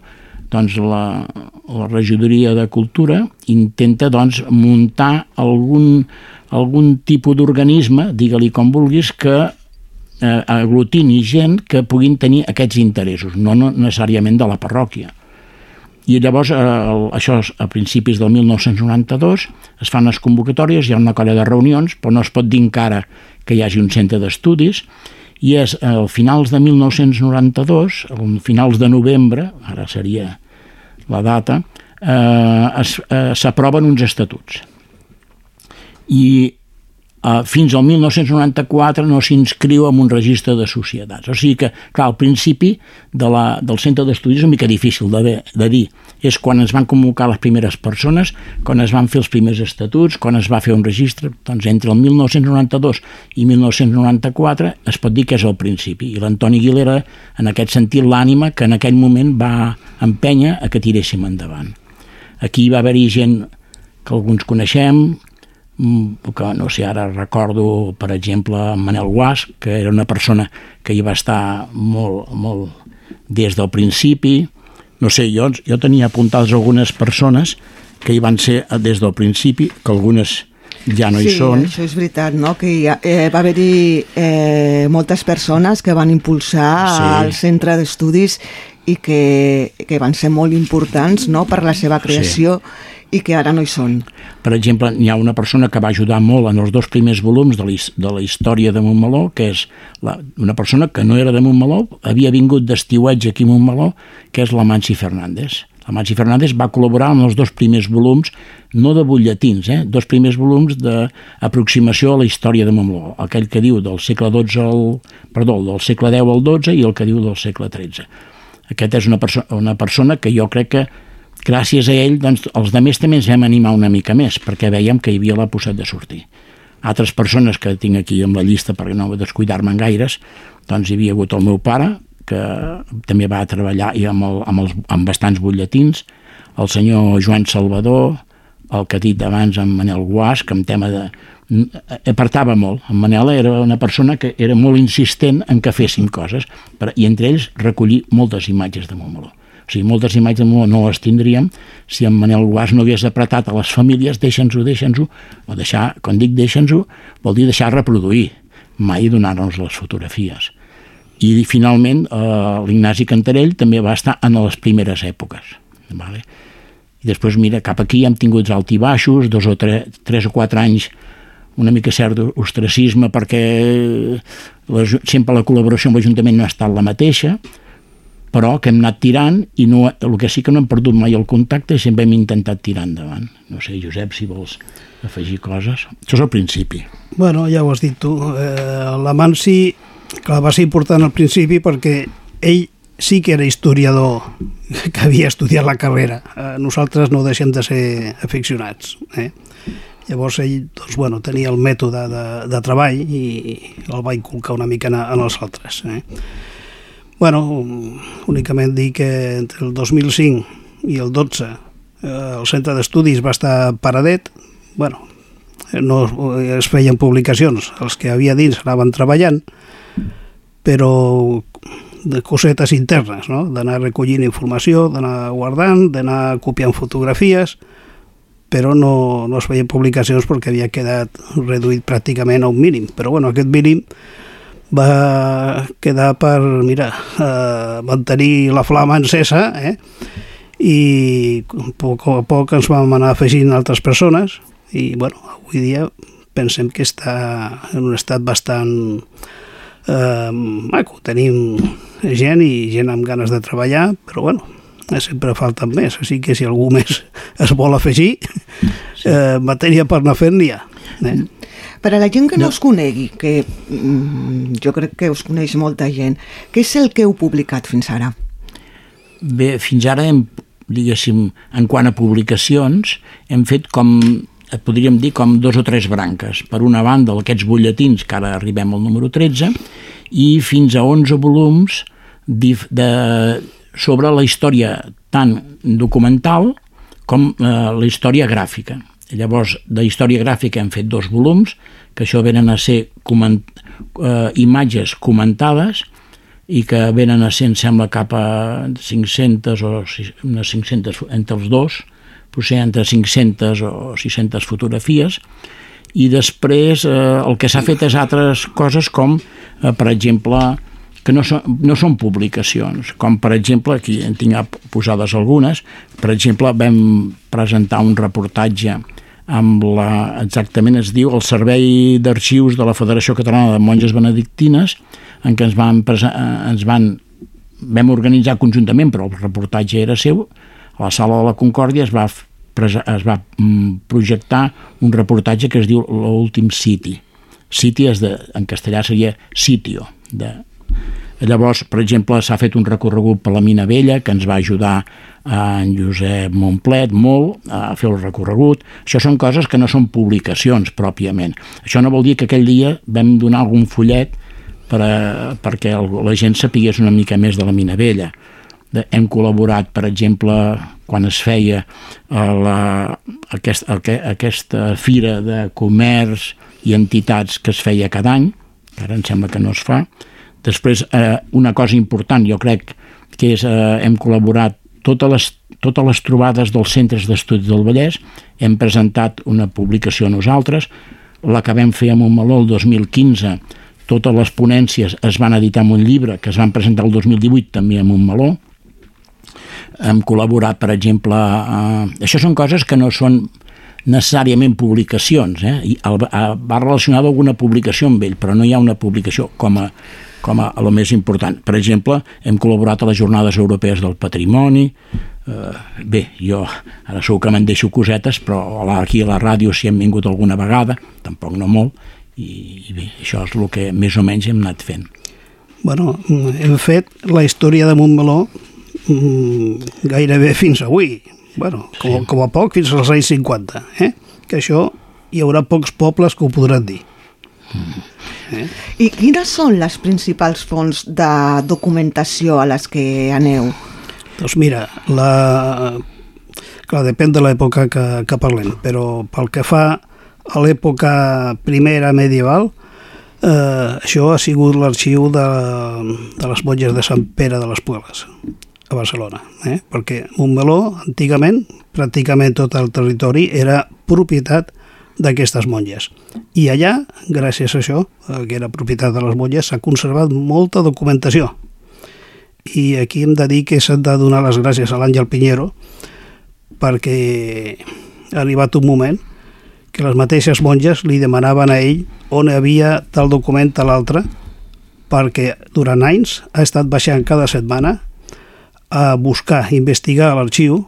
doncs la, la regidoria de cultura intenta doncs, muntar algun, algun tipus d'organisme, digue-li com vulguis, que eh, aglutini gent que puguin tenir aquests interessos, no, necessàriament de la parròquia. I llavors, eh, el, això és a principis del 1992, es fan les convocatòries, hi ha una colla de reunions, però no es pot dir encara que hi hagi un centre d'estudis, i és a finals de 1992, a finals de novembre, ara seria la data, eh, eh, s'aproven uns estatuts. I eh, fins al 1994 no s'inscriu en un registre de societats. O sigui que, clar, al principi de la, del centre d'estudis és una mica difícil de, de dir. És quan es van convocar les primeres persones, quan es van fer els primers estatuts, quan es va fer un registre. Doncs entre el 1992 i 1994 es pot dir que és el principi. I l'Antoni Aguilera, en aquest sentit, l'ànima que en aquell moment va empènyer a que tiréssim endavant. Aquí va haver-hi gent que alguns coneixem, que no sé, ara recordo, per exemple, Manel Guas, que era una persona que hi va estar molt, molt des del principi. No sé, jo, jo tenia apuntades algunes persones que hi van ser des del principi, que algunes ja no hi sí, són. això és veritat, no? que hi ha, eh, va haver-hi eh, moltes persones que van impulsar Sí. sí. el centre d'estudis i que, que van ser molt importants no? per la seva creació sí. I que ara no hi són. Per exemple, hi ha una persona que va ajudar molt en els dos primers volums de la, de la història de Montmeló, que és la, una persona que no era de Montmeló, havia vingut d'estiuatge aquí a Montmeló, que és la Mansi Fernández. La Mansi Fernández va col·laborar en els dos primers volums, no de butlletins, eh? dos primers volums d'aproximació a la història de Montmeló, aquell que diu del segle XII al, perdó, del segle X al XII i el que diu del segle XIII. Aquest és una, perso una persona que jo crec que gràcies a ell doncs, els demés també ens vam animar una mica més perquè veiem que hi havia la possibilitat de sortir. Altres persones que tinc aquí amb la llista perquè no descuidar-me'n gaires, doncs hi havia hagut el meu pare, que també va treballar i amb, el, amb, els, amb bastants butlletins, el senyor Joan Salvador, el que he dit abans, en Manel Guas, que en tema de... apartava molt. En Manel era una persona que era molt insistent en que fessin coses, i entre ells recollir moltes imatges de Montmeló. O sigui, moltes imatges no les tindríem si en Manel Guas no hagués apretat a les famílies deixa'ns-ho, deixa'ns-ho, o deixar, quan dic deixa'ns-ho, vol dir deixar reproduir, mai donar-nos les fotografies. I finalment eh, l'Ignasi Cantarell també va estar en les primeres èpoques. Vale? I després, mira, cap aquí hem tingut alt i baixos, dos o tres, tres o quatre anys una mica cert ostracisme perquè la, sempre la col·laboració amb l'Ajuntament no ha estat la mateixa, però que hem anat tirant i no, el que sí que no hem perdut mai el contacte i sempre hem intentat tirar endavant. No sé, Josep, si vols afegir coses. Això és el principi. Bueno, ja ho has dit tu. Eh, la Mansi, clar, va ser important al principi perquè ell sí que era historiador que havia estudiat la carrera. Eh, nosaltres no deixem de ser aficionats. Eh? Llavors ell doncs, bueno, tenia el mètode de, de treball i el va inculcar una mica en, en els altres. Eh? Bueno, únicament dir que entre el 2005 i el 12 eh, el centre d'estudis va estar paradet. Bueno, no es feien publicacions, els que havia dins anaven treballant, però de cosetes internes, no? d'anar recollint informació, d'anar guardant, d'anar copiant fotografies, però no, no es feien publicacions perquè havia quedat reduït pràcticament a un mínim. Però bueno, aquest mínim va quedar per, mira, eh, mantenir la flama encesa, eh? i a poc a poc ens vam anar afegint altres persones i bueno, avui dia pensem que està en un estat bastant eh, maco. Tenim gent i gent amb ganes de treballar, però bueno, sempre falten més, així que si algú més es vol afegir, eh, matèria per anar fent n'hi ha. Eh? Per a la gent que no, no us conegui, que mm, jo crec que us coneix molta gent, què és el que heu publicat fins ara? Bé, fins ara hem, diguéssim, en quant a publicacions, hem fet com, podríem dir, com dos o tres branques. Per una banda, aquests butlletins, que ara arribem al número 13, i fins a 11 volums de, de, sobre la història tant documental com eh, la història gràfica. Llavors, de història gràfica hem fet dos volums, que això venen a ser coment, eh, imatges comentades i que venen a ser, em sembla, cap a 500 o unes 500 entre els dos, potser entre 500 o 600 fotografies, i després eh, el que s'ha fet és altres coses com, eh, per exemple, que no són, no són publicacions, com per exemple, aquí en tinc posades algunes, per exemple, vam presentar un reportatge amb la, exactament es diu el Servei d'Arxius de la Federació Catalana de Monges Benedictines, en què ens van, eh, ens van vam organitzar conjuntament, però el reportatge era seu, a la sala de la Concòrdia es va, es va mm, projectar un reportatge que es diu L'últim City. City és de, en castellà seria sitio. De... Llavors, per exemple, s'ha fet un recorregut per la Mina Vella que ens va ajudar en Josep Montplet molt a fer el recorregut. Això són coses que no són publicacions pròpiament. Això no vol dir que aquell dia vam donar algun follet per a, perquè el, la gent sapigués una mica més de la Mina Vella. Hem col·laborat, per exemple, quan es feia a la, aquest, aqu aquesta fira de comerç i entitats que es feia cada any, que ara em sembla que no es fa. Després, eh, una cosa important, jo crec que és, eh, hem col·laborat totes les, totes les trobades dels centres d'estudi del Vallès, hem presentat una publicació nosaltres, la que vam fer a Montmeló el 2015, totes les ponències es van editar en un llibre que es van presentar el 2018 també a Montmeló. Hem col·laborat, per exemple, eh, això són coses que no són necessàriament publicacions, eh? I el, va relacionada alguna publicació amb ell, però no hi ha una publicació com a, com a, a lo més important. Per exemple, hem col·laborat a les Jornades Europees del Patrimoni, eh, bé, jo ara segur que me'n deixo cosetes, però aquí a la ràdio si hem vingut alguna vegada, tampoc no molt, i, i bé, això és el que més o menys hem anat fent. Bueno, hem fet la història de Montmeló mm, gairebé fins avui. Bueno, com, sí. com a poc fins als anys 50, eh? que això hi haurà pocs pobles que ho podran dir. Eh? I quines són les principals fonts de documentació a les que aneu? Doncs mira, la... clar, depèn de l'època que, que parlem, però pel que fa a l'època primera medieval, eh, això ha sigut l'arxiu de, de les monges de Sant Pere de les Pueles, a Barcelona, eh? perquè Montmeló, antigament, pràcticament tot el territori era propietat d'aquestes monges. I allà, gràcies a això, que era propietat de les monges, s'ha conservat molta documentació. I aquí hem de dir que s'han de donar les gràcies a l'Àngel Pinheiro perquè ha arribat un moment que les mateixes monges li demanaven a ell on havia tal document a l'altre perquè durant anys ha estat baixant cada setmana a buscar, investigar l'arxiu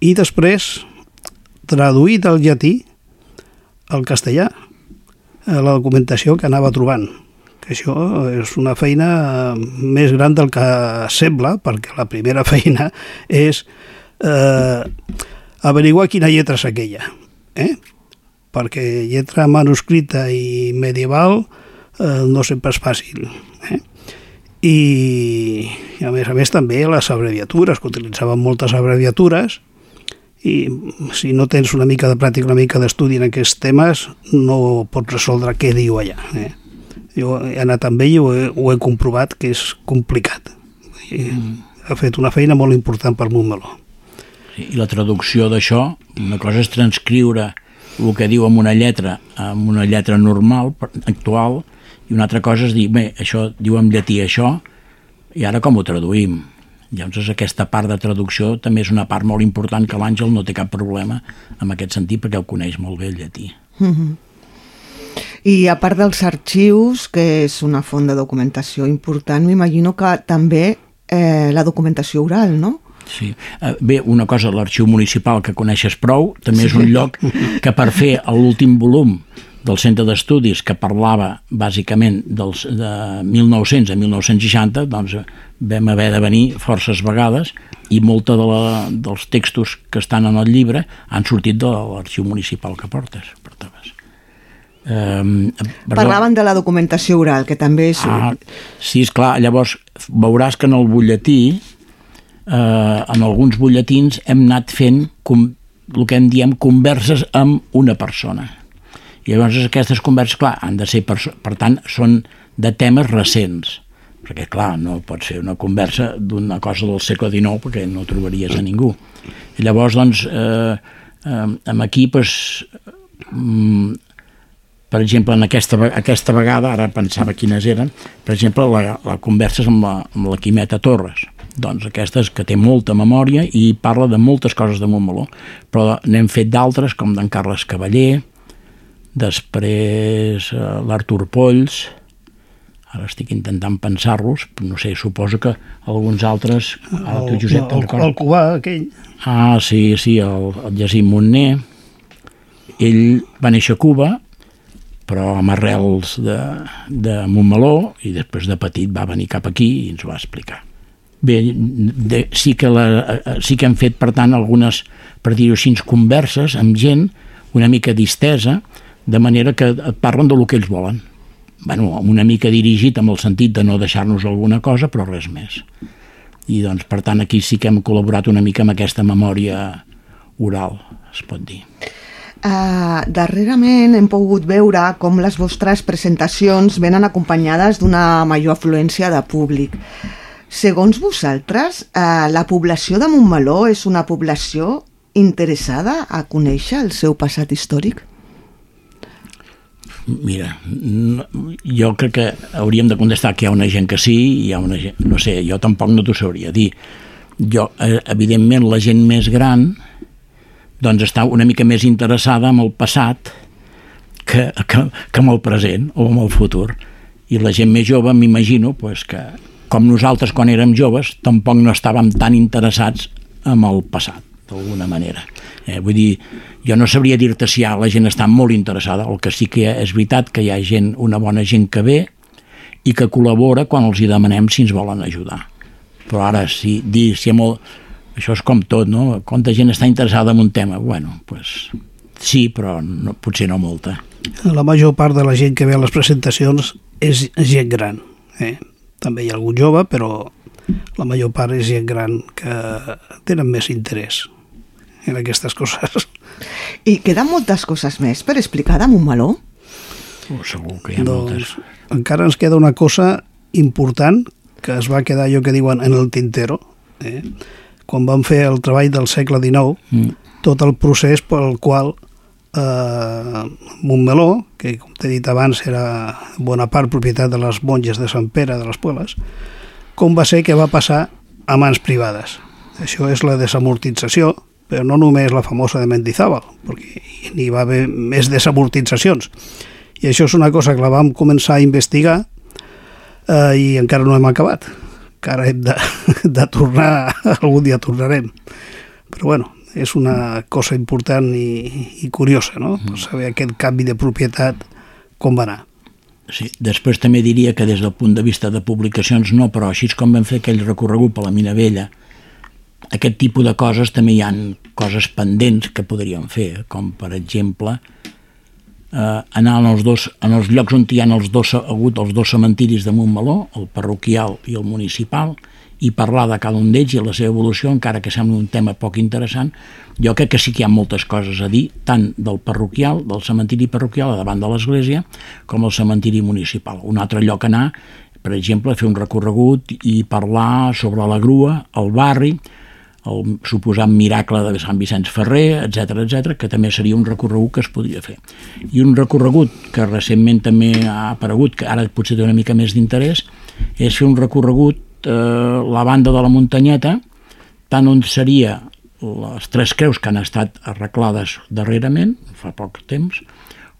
i després traduir del llatí al castellà la documentació que anava trobant que això és una feina més gran del que sembla perquè la primera [laughs] feina és eh, averiguar quina lletra és aquella eh? perquè lletra manuscrita i medieval eh, no sempre és fàcil. Eh? I, I a més a més també les abreviatures, que utilitzaven moltes abreviatures, i si no tens una mica de pràctica, una mica d'estudi en aquests temes, no pots resoldre què diu allà. Eh? Jo he anat amb ell i ho he, ho he comprovat que és complicat. I mm. Ha fet una feina molt important per Montmeló. I la traducció d'això, una cosa és transcriure el que diu amb una lletra, amb una lletra normal, actual, i una altra cosa és dir, bé, això diu en llatí això, i ara com ho traduïm? Llavors aquesta part de traducció també és una part molt important que l'Àngel no té cap problema en aquest sentit perquè ho coneix molt bé el llatí. Mm -hmm. I a part dels arxius, que és una font de documentació important, m'imagino que també eh, la documentació oral, no? Sí. Eh, bé, una cosa, l'arxiu municipal que coneixes prou, també és un lloc que per fer l'últim volum del centre d'estudis que parlava bàsicament dels, de 1900 a 1960 doncs vam haver de venir forces vegades i molta de la, dels textos que estan en el llibre han sortit de l'arxiu municipal que portes, portaves. Um, Parlaven de la documentació oral, que també és... Ah, sí, és clar, llavors veuràs que en el butlletí eh, en alguns butlletins hem anat fent com, el que en diem converses amb una persona. I llavors aquestes converses, clar, han de ser, per, per tant, són de temes recents, perquè clar, no pot ser una conversa d'una cosa del segle XIX perquè no trobaries a ningú. I llavors, doncs, eh, eh, aquí, pues, mm, per exemple, en aquesta, aquesta vegada, ara pensava quines eren, per exemple, la, la conversa és amb la, amb la Quimeta Torres, doncs aquesta és que té molta memòria i parla de moltes coses de Montmeló, però n'hem fet d'altres, com d'en Carles Cavaller, després eh, l'Artur Polls, ara estic intentant pensar-los, no sé, suposo que alguns altres... Ara tu, Josep, te'n el, recordes? el cubà aquell. Ah, sí, sí, el, el Jacint Montner. Ell va néixer a Cuba, però amb arrels de, de Montmeló, i després de petit va venir cap aquí i ens ho va explicar. Bé, de, sí, que la, eh, sí que hem fet, per tant, algunes, per dir-ho així, converses amb gent una mica distesa, de manera que et parlen del que ells volen. bueno, una mica dirigit amb el sentit de no deixar-nos alguna cosa, però res més. I doncs, per tant, aquí sí que hem col·laborat una mica amb aquesta memòria oral, es pot dir. Uh, darrerament hem pogut veure com les vostres presentacions venen acompanyades d'una major afluència de públic. Segons vosaltres, uh, la població de Montmeló és una població interessada a conèixer el seu passat històric? Mira, no, jo crec que hauríem de contestar que hi ha una gent que sí i hi ha una gent... No sé, jo tampoc no t'ho sabria dir. Jo, eh, evidentment, la gent més gran doncs està una mica més interessada en el passat que, que, que en el present o en el futur. I la gent més jove, m'imagino, pues, que com nosaltres quan érem joves, tampoc no estàvem tan interessats en el passat, d'alguna manera. Eh, vull dir, jo no sabria dir-te si ja la gent està molt interessada, el que sí que és veritat que hi ha gent, una bona gent que ve i que col·labora quan els hi demanem si ens volen ajudar. Però ara, si dir si ha molt... Això és com tot, no? Quanta gent està interessada en un tema? Bueno, pues, sí, però no, potser no molta. La major part de la gent que ve a les presentacions és gent gran. Eh? També hi ha algun jove, però la major part és gent gran que tenen més interès en aquestes coses. I queden moltes coses més per explicar de Montmeló? Oh, segur que hi ha doncs, moltes. encara ens queda una cosa important que es va quedar allò que diuen en el tintero. Eh? Quan vam fer el treball del segle XIX, Mm. tot el procés pel qual eh, Montmeló, que com t'he dit abans era bona part propietat de les monges de Sant Pere de les Pueles, com va ser que va passar a mans privades. Això és la desamortització, però no només la famosa de Mendizábal, perquè n'hi va haver més desamortitzacions. I això és una cosa que la vam començar a investigar eh, i encara no hem acabat. Encara hem de, [laughs] de tornar, algun dia tornarem. Però bueno, és una cosa important i, i curiosa, no? Per saber aquest canvi de propietat com va anar. Sí, després també diria que des del punt de vista de publicacions no, però així com vam fer aquell recorregut per la Mina Vella, aquest tipus de coses també hi han coses pendents que podríem fer, com per exemple eh, anar en els, dos, en els llocs on hi ha els dos, hagut els dos cementiris de Montmeló, el parroquial i el municipal, i parlar de cada un d'ells i la seva evolució, encara que sembla un tema poc interessant, jo crec que sí que hi ha moltes coses a dir, tant del parroquial, del cementiri parroquial a davant de l'església, com el cementiri municipal. Un altre lloc a anar, per exemple, fer un recorregut i parlar sobre la grua, el barri, el suposat miracle de Sant Vicenç Ferrer, etc etc, que també seria un recorregut que es podria fer. I un recorregut que recentment també ha aparegut, que ara potser té una mica més d'interès, és fer un recorregut eh, la banda de la muntanyeta, tant on seria les tres creus que han estat arreglades darrerament, fa poc temps,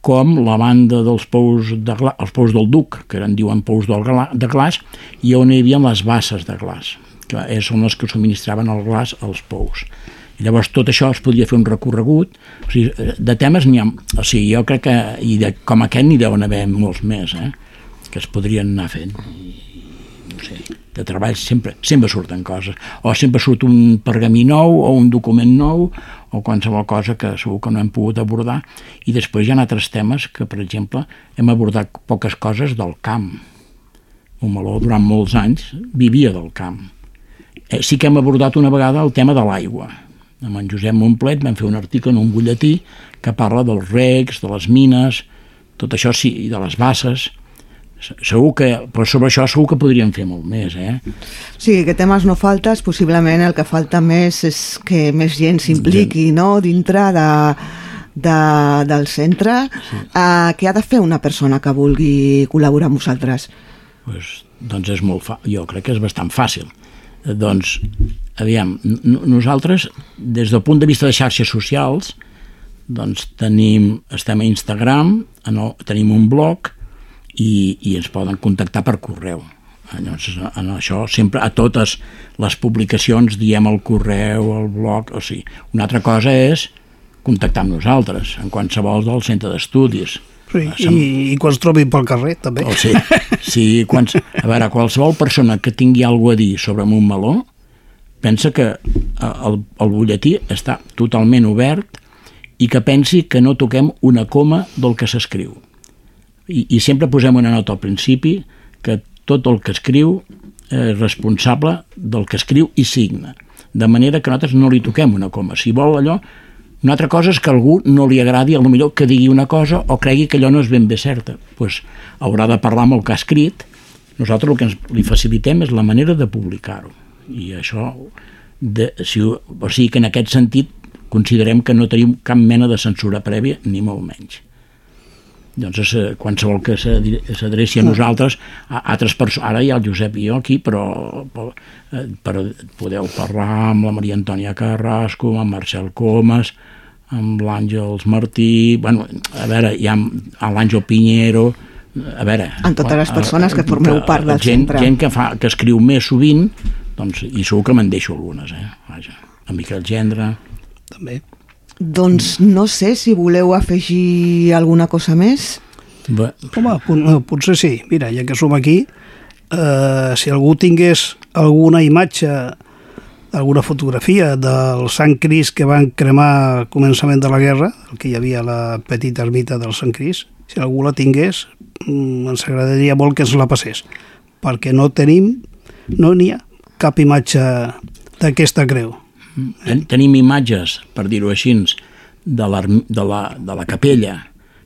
com la banda dels pous, de gla, els pous del Duc, que en diuen pous del gla, de glaç, i on hi havia les basses de glaç, que són les que subministraven el glaç als pous. I llavors tot això es podria fer un recorregut, o sigui, de temes n'hi ha, o sigui, jo crec que, i de, com aquest n'hi deuen haver molts més, eh, que es podrien anar fent. I, no sé, de treball sempre, sempre surten coses, o sempre surt un pergamí nou, o un document nou, o qualsevol cosa que segur que no hem pogut abordar, i després hi ha altres temes que, per exemple, hem abordat poques coses del camp. Montmeló durant molts anys vivia del camp. Eh, sí que hem abordat una vegada el tema de l'aigua. Amb en Josep Montplet vam fer un article en un butlletí que parla dels recs, de les mines, tot això sí, i de les basses. Se- Segur que, però sobre això segur que podríem fer molt més, eh? Sí, que temes no faltes, possiblement el que falta més és que més gent s'impliqui no? dintre de, de, del centre. Sí. Uh, què ha de fer una persona que vulgui col·laborar amb vosaltres? Pues, doncs és molt fa... jo crec que és bastant fàcil. Doncs, aviam, nosaltres, des del punt de vista de xarxes socials, doncs tenim, estem a Instagram, en el, tenim un blog i, i ens poden contactar per correu. Llavors, en això sempre a totes les publicacions diem el correu, el blog, o sigui, una altra cosa és contactar amb nosaltres, en qualsevol del centre d'estudis. Sí, i, i quan es trobi pel carrer, també. O sí, sí quants, a veure, qualsevol persona que tingui alguna a dir sobre Montmeló pensa que eh, el, el butlletí està totalment obert i que pensi que no toquem una coma del que s'escriu. I, I sempre posem una nota al principi que tot el que escriu és responsable del que escriu i signa. De manera que nosaltres no li toquem una coma. Si vol allò, una altra cosa és que algú no li agradi, lo millor que digui una cosa o cregui que allò no és ben bé certa. pues, haurà de parlar amb el que ha escrit. Nosaltres el que ens, li facilitem és la manera de publicar-ho. I això, de, si, o sigui que en aquest sentit considerem que no tenim cap mena de censura prèvia, ni molt menys. Doncs és, eh, qualsevol que s'adre- s'adreci a nosaltres, a altres persones, ara hi ha el Josep i jo aquí, però, però, eh, però podeu parlar amb la Maria Antònia Carrasco, amb el Marcel Comas, amb l'Àngels Martí, bueno, a veure, hi ha l'Àngel Piñero, a veure... En totes les persones que formeu part del gent, centre. Gent que, fa, que escriu més sovint, doncs, i segur que me'n deixo algunes, eh? Vaja, en Miquel Gendre... També. Doncs no sé si voleu afegir alguna cosa més. Bé, Home, pot- potser sí. Mira, ja que som aquí, eh, si algú tingués alguna imatge, alguna fotografia del Sant Crist que van cremar al començament de la guerra, el que hi havia la petita ermita del Sant Crist, si algú la tingués, mm, ens agradaria molt que ens la passés, perquè no tenim, no n'hi ha cap imatge d'aquesta creu. Ten- Tenim imatges, per dir-ho així, de la, de, la, de la capella,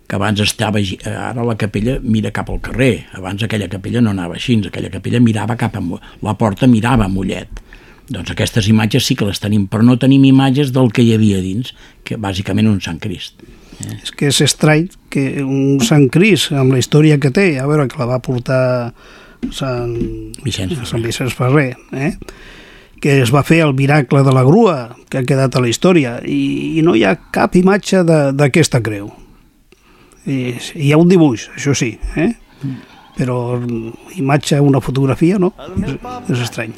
que abans estava... gi- Ara la capella mira cap al carrer. Abans aquella capella no anava així, aquella capella mirava cap a... La porta mirava a Mollet. Doncs aquestes imatges sí que les tenim, però no tenim imatges del que hi havia dins, que bàsicament un Sant Crist. És que és estrany que un Sant Cris, amb la història que té, a veure, que la va portar Sant Vicenç Sant Vicenç Ferrer, eh? Que es va fer el miracle de la grua, que ha quedat a la història, i, i no hi ha cap imatge de- d'aquesta creu. I, hi ha un dibuix, això sí, eh? però imatge, una fotografia, no? És, és estrany.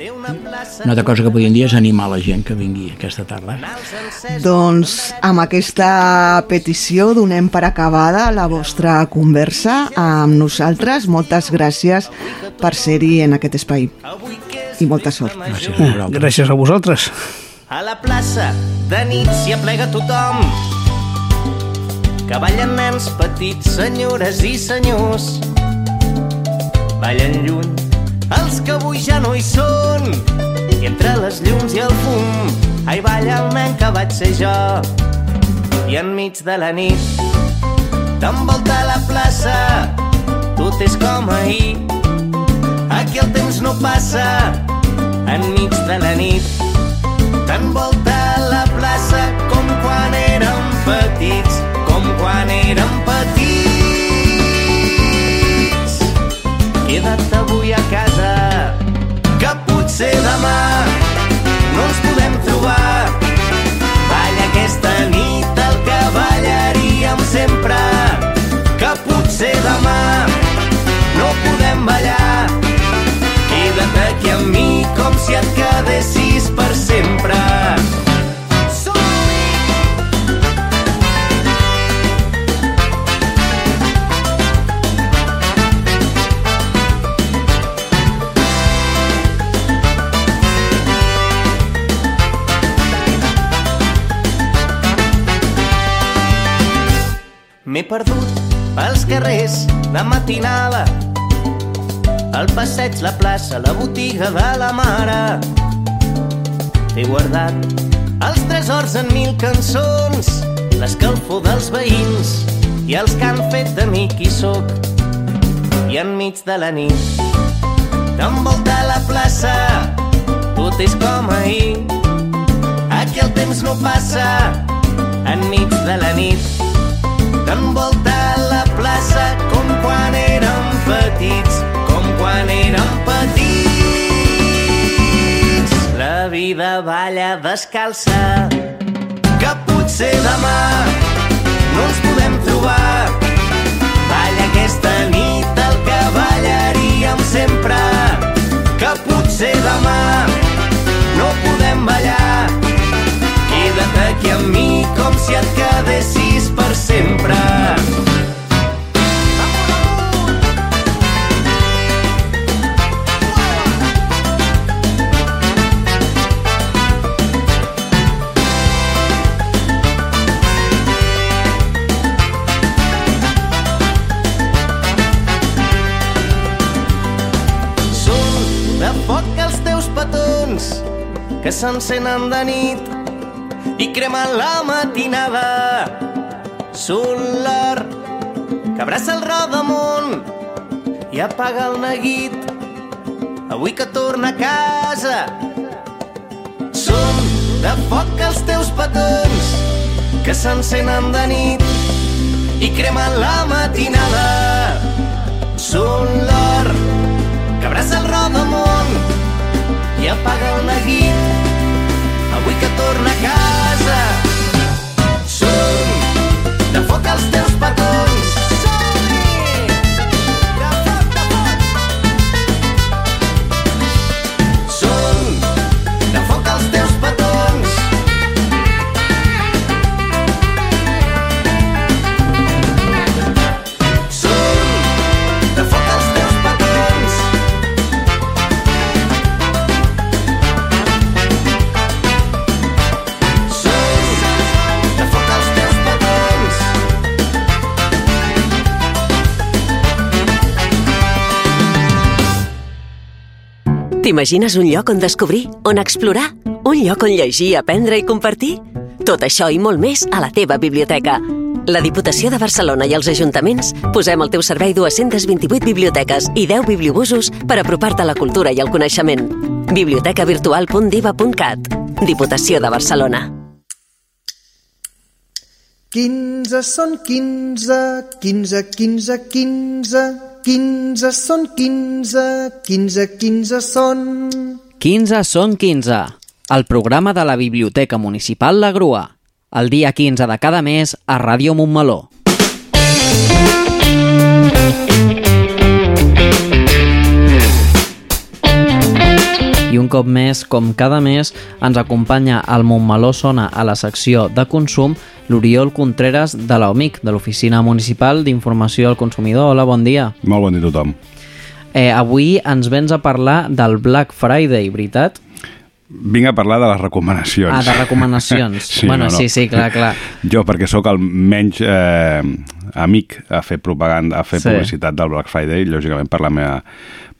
Una altra cosa que podríem dir és animar la gent que vingui aquesta tarda. Doncs amb aquesta petició donem per acabada la vostra conversa amb nosaltres. Moltes gràcies per ser-hi en aquest espai. I molta sort. Gràcies a vosaltres. Gràcies a vosaltres. A la plaça de nit s'hi aplega tothom que ballen nens petits, senyores i senyors. Ballen lluny els que avui ja no hi són i entre les llums i el fum ai balla el nen que vaig ser jo i enmig de la nit t'envolta la plaça tot és com ahir aquí el temps no passa enmig de la nit t'envolta la plaça com quan érem petits, com quan érem petits. Queda't avui a casa, que potser demà quedessis per sempre. M'he perdut pels carrers de matinada el passeig, la plaça, la botiga de la mare. T'he guardat els tresors en mil cançons, l'escalfor dels veïns i els que han fet de mi qui sóc. I enmig de la nit t'envolta la plaça, tot és com ahir. Aquí el temps no passa, enmig de la nit. T'envolta la plaça com quan érem petits, com quan érem petits. La vida balla descalça, que potser demà no ens podem trobar. Balla aquesta nit el que ballaríem sempre, que potser demà no podem ballar. Queda't aquí amb mi com si et quedessis per sempre. Que s'encenen de nit i cremen la matinada. Solar que abraça el rodamunt i apaga el neguit avui que torna a casa. Són de foc els teus petons que s'encenen de nit i cremen la matinada. Són l'or que abraça el rodamunt i apaga el neguit que torna a casa. T'imagines un lloc on descobrir, on explorar? Un lloc on llegir, aprendre i compartir? Tot això i molt més a la teva biblioteca. La Diputació de Barcelona i els ajuntaments posem al teu servei 228 biblioteques i 10 bibliobusos per apropar-te a la cultura i el coneixement. bibliotecavirtual.diva.cat Diputació de Barcelona. 15 són 15, 15, 15, 15, 15 són 15, 15, 15 són... 15 són 15, el programa de la Biblioteca Municipal La Grua, el dia 15 de cada mes a Ràdio Montmeló. I un cop més, com cada mes, ens acompanya al Montmeló Sona a la secció de consum l'Oriol Contreras de l'OMIC, de l'Oficina Municipal d'Informació al Consumidor. Hola, bon dia. Molt bon dia a tothom. Eh, avui ens vens a parlar del Black Friday, veritat? Vinc a parlar de les recomanacions. Ah, de recomanacions. [laughs] Bueno, sí, sí, clar, clar. [laughs] Jo, perquè sóc el menys eh, amic a fer propaganda, a fer Sí. sí. publicitat del Black Friday, lògicament per la meva,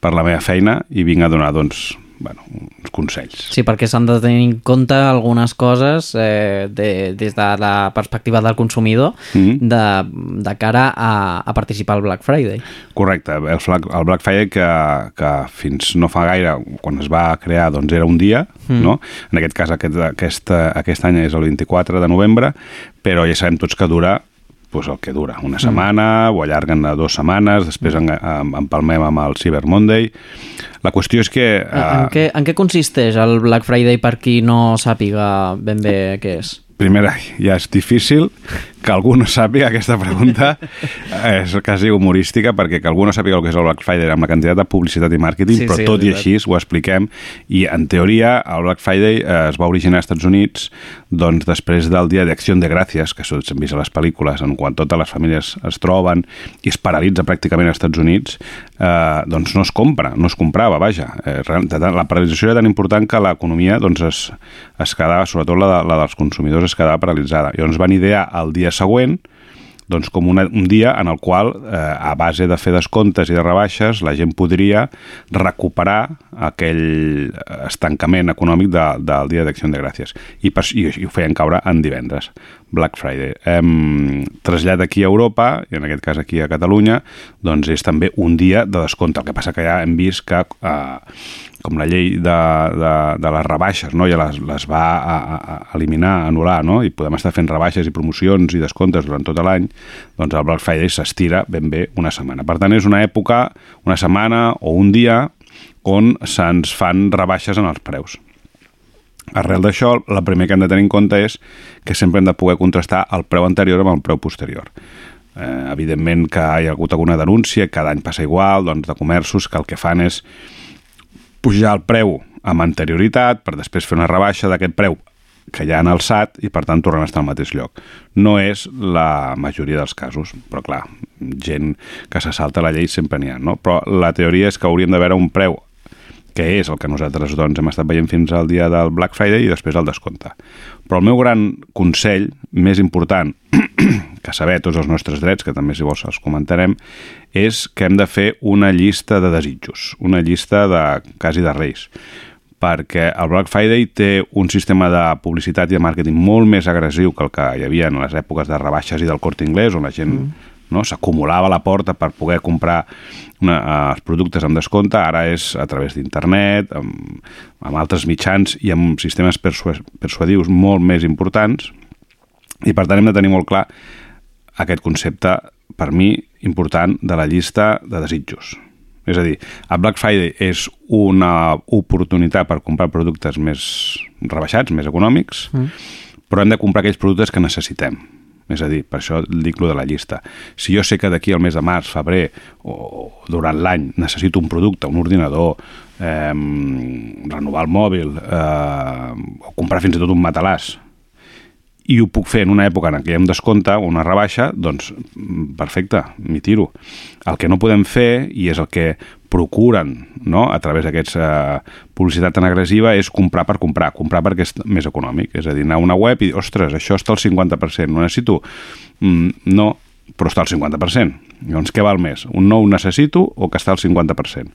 per la meva feina, i vinc a donar, doncs, bueno, uns consells. Sí, perquè s'han de tenir en compte algunes coses eh, de, des de la perspectiva del consumidor Mhm. de, de cara a, a participar al Black Friday. Correcte, el, Fla- el Black Friday que, que fins no fa gaire, quan es va crear, doncs era un dia, Mm. no? En aquest cas, aquest, aquest, aquest any és el 24 de novembre, però ja sabem tots que dura pues, el que dura, una Mm. setmana, ho allarguen a dues setmanes, després en, en, empalmem amb el Cyber Monday. La qüestió és que... En, en, què, en què consisteix el Black Friday per qui no sàpiga ben bé què és? Primera, [laughs] ja és difícil que algú no sàpiga aquesta pregunta [laughs] és quasi humorística perquè que algú no sàpiga el que és el Black Friday amb la quantitat de publicitat i màrqueting, Sí, però sí, tot i així ho expliquem. I en teoria el Black Friday eh, es va originar als Estats Units doncs després del dia d'Acció de Gràcies que s'han vist a les pel·lícules en quan totes les famílies es troben i es paralitza pràcticament als Estats Units eh, doncs no es compra, no es comprava, vaja. Eh, la paralització era tan important que l'economia doncs es, es quedava, sobretot la, de, la dels consumidors es quedava paralitzada. Llavors van idear el dia següent doncs com una, un dia en el qual, eh, a base de fer descomptes i de rebaixes, la gent podria recuperar aquell estancament econòmic de, del dia d'Acció de Gràcies. I, per, i, I ho feien caure en divendres, Black Friday. Hem trasllat aquí a Europa, i en aquest cas aquí a Catalunya, doncs és també un dia de descompte. El que passa que ja hem vist que eh, com la llei de, de, de les rebaixes, no? ja les, les va a, a, eliminar, anul·lar, no? i podem estar fent rebaixes i promocions i descomptes durant tot l'any, doncs el Black Friday s'estira ben bé una setmana. Per tant, és una època, una setmana o un dia on se'ns fan rebaixes en els preus. Arrel d'això, el primer que hem de tenir en compte és que sempre hem de poder contrastar el preu anterior amb el preu posterior. Eh, evidentment que hi ha hagut alguna denúncia, cada any passa igual, doncs de comerços que el que fan és pujar el preu amb anterioritat per després fer una rebaixa d'aquest preu que ja han alçat i per tant tornen a estar al mateix lloc. No és la majoria dels casos, però clar, gent que se salta la llei sempre n'hi ha, no? Però la teoria és que hauríem de veure un preu que és el que nosaltres doncs, hem estat veient fins al dia del Black Friday i després el descompte. Però el meu gran consell, més important, [clears throat] que saber tots els nostres drets, que també si vols els comentarem, és que hem de fer una llista de desitjos, una llista de quasi de reis perquè el Black Friday té un sistema de publicitat i de màrqueting molt més agressiu que el que hi havia en les èpoques de rebaixes i del Corte Inglés, on la gent mm. No, s'acumulava la porta per poder comprar una, els productes amb descompte, ara és a través d'internet, amb, amb altres mitjans i amb sistemes persu persuadius molt més importants, i per tant hem de tenir molt clar aquest concepte, per mi, important de la llista de desitjos. És a dir, el Black Friday és una oportunitat per comprar productes més rebaixats, més econòmics, mm. però hem de comprar aquells productes que necessitem. És a dir, per això dic lo de la llista. Si jo sé que d'aquí al mes de març, febrer o durant l'any necessito un producte, un ordinador, eh, renovar el mòbil, eh, o comprar fins i tot un matalàs, i ho puc fer en una època en què hi ha un descompte o una rebaixa, doncs perfecte, m'hi tiro. El que no podem fer, i és el que procuren no? a través d'aquesta uh, publicitat tan agressiva, és comprar per comprar, comprar perquè és més econòmic. És a dir, anar a una web i dir, ostres, això està al 50%, no necessito. Mm, no, però està al 50%. Llavors, què val més? Un nou necessito o que està al 50%?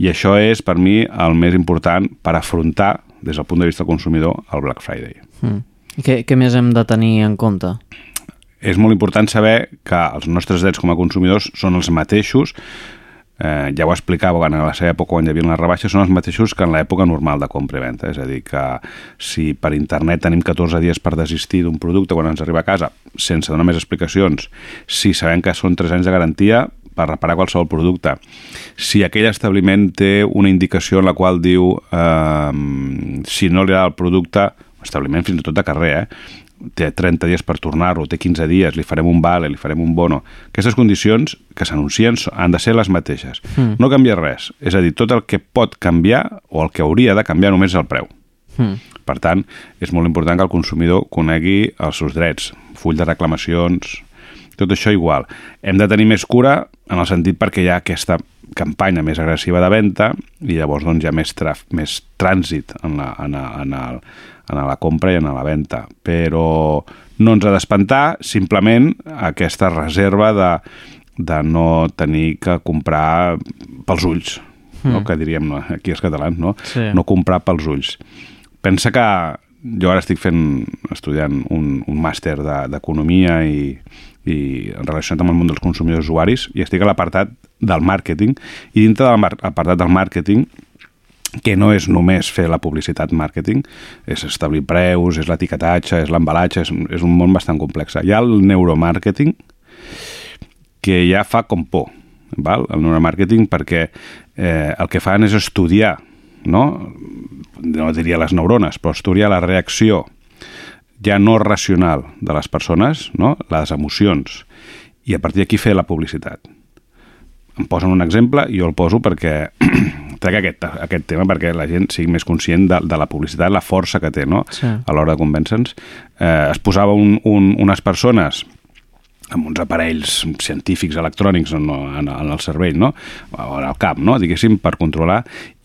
I això és, per mi, el més important per afrontar, des del punt de vista del consumidor, el Black Friday. Mm. I què, què més hem de tenir en compte? És molt important saber que els nostres drets com a consumidors són els mateixos eh, ja ho explicava en la seva època quan hi havia les rebaixes, són els mateixos que en l'època normal de compra i venda. És a dir, que si per internet tenim 14 dies per desistir d'un producte quan ens arriba a casa, sense donar més explicacions, si sabem que són 3 anys de garantia, per reparar qualsevol producte. Si aquell establiment té una indicació en la qual diu eh, si no li agrada el producte, establiment fins i tot de carrer, eh? Té 30 dies per tornar-lo, té 15 dies, li farem un vale, li farem un bono. Aquestes condicions que s'anuncien han de ser les mateixes. Mm. No canvia res. És a dir, tot el que pot canviar o el que hauria de canviar només és el preu. Mm. Per tant, és molt important que el consumidor conegui els seus drets, full de reclamacions, tot això igual. Hem de tenir més cura en el sentit perquè hi ha aquesta campanya més agressiva de venda i llavors doncs, hi ha més, traf, més trànsit en la, en, a, en, el, en la compra i en la venda. Però no ens ha d'espantar simplement aquesta reserva de, de no tenir que comprar pels ulls, mm. no? que diríem aquí els catalans, no? Sí. no comprar pels ulls. Pensa que jo ara estic fent, estudiant un, un màster d'economia de, i, i relacionat amb el món dels consumidors usuaris i estic a l'apartat del màrqueting i dintre de l'apartat del màrqueting que no és només fer la publicitat màrqueting, és establir preus, és l'etiquetatge, és l'embalatge, és, és un món bastant complex. Hi ha el neuromàrqueting, que ja fa com por, val? el neuromàrqueting, perquè eh, el que fan és estudiar, no? no diria les neurones, però estudiar la reacció ja no racional de les persones, no? les emocions, i a partir d'aquí fer la publicitat em posen un exemple jo el poso perquè [clears throat] trec aquest, aquest tema perquè la gent sigui més conscient de, de la publicitat, la força que té no? sí. a l'hora de convèncer-nos. Eh, es posava un, un, unes persones amb uns aparells científics electrònics en, en, en el cervell, no? o en el cap, no? diguéssim, per controlar,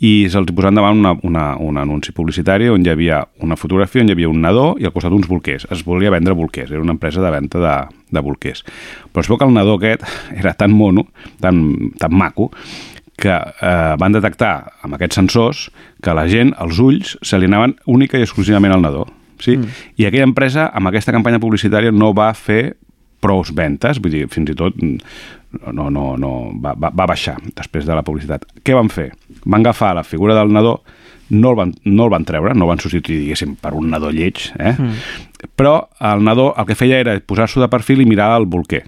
i se'ls posaven davant una, una, un anunci publicitari on hi havia una fotografia on hi havia un nadó i al costat uns bolquers. Es volia vendre bolquers, era una empresa de venda de, de bolquers. Però es veu que el nadó aquest era tan mono, tan, tan maco, que eh, van detectar amb aquests sensors que la gent, els ulls, se li anaven única i exclusivament al nadó. Sí? Mm. I aquella empresa, amb aquesta campanya publicitària, no va fer prous ventes, vull dir, fins i tot mm, no, no, no, va, va, va baixar després de la publicitat. Què van fer? Van agafar la figura del nadó, no el van, no el van treure, no el van substituir, diguéssim, per un nadó lleig, eh? Mm. però el nadó el que feia era posar-s'ho de perfil i mirar el bolquer.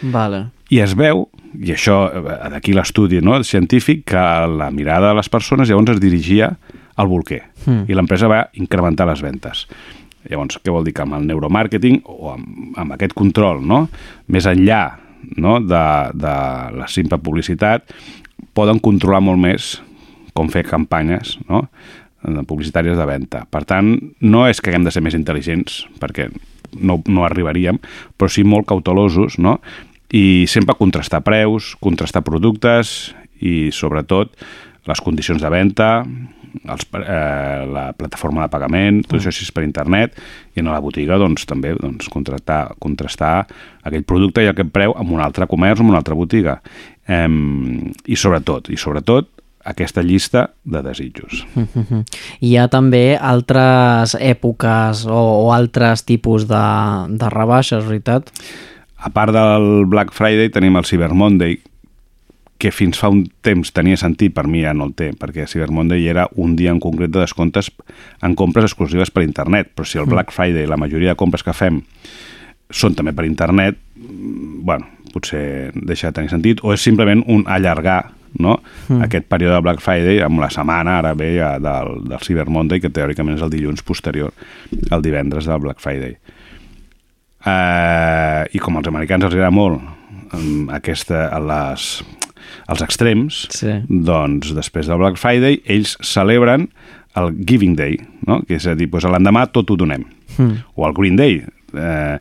Vale. I es veu, i això eh, d'aquí l'estudi no, científic, que la mirada de les persones llavors es dirigia al bolquer Mm. i l'empresa va incrementar les ventes. Llavors, què vol dir? Que amb el neuromàrqueting o amb, amb aquest control, no? més enllà no? de, de la simple publicitat, poden controlar molt més com fer campanyes no? eh, publicitàries de venda. Per tant, no és que haguem de ser més intel·ligents, perquè no, no arribaríem, però sí molt cautelosos, no? I sempre contrastar preus, contrastar productes i, sobretot, les condicions de venda, els, eh, la plataforma de pagament, tot això si és per internet, i en la botiga doncs, també doncs, contractar, contrastar aquell producte i aquest preu amb un altre comerç amb una altra botiga. Eh, I sobretot, i sobretot, aquesta llista de desitjos. [laughs] Hi ha també altres èpoques o, o altres tipus de, de rebaixes, veritat? A part del Black Friday tenim el Cyber Monday, que fins fa un temps tenia sentit, per mi ja no el té, perquè Cyber Monday era un dia en concret de descomptes en compres exclusives per internet, però si el Mm. Black Friday, la majoria de compres que fem són també per internet, mm, bueno, potser deixa de tenir sentit, o és simplement un allargar no? Mm. aquest període de Black Friday amb la setmana, ara ve ja del, del Cyber Monday, que teòricament és el dilluns posterior al divendres del Black Friday. Uh, I com als americans els agrada molt um, aquesta, a les, als extrems, sí. doncs després del Black Friday ells celebren el Giving Day, no? que és a dir, doncs l'endemà tot ho donem. Mm. O el Green Day, eh,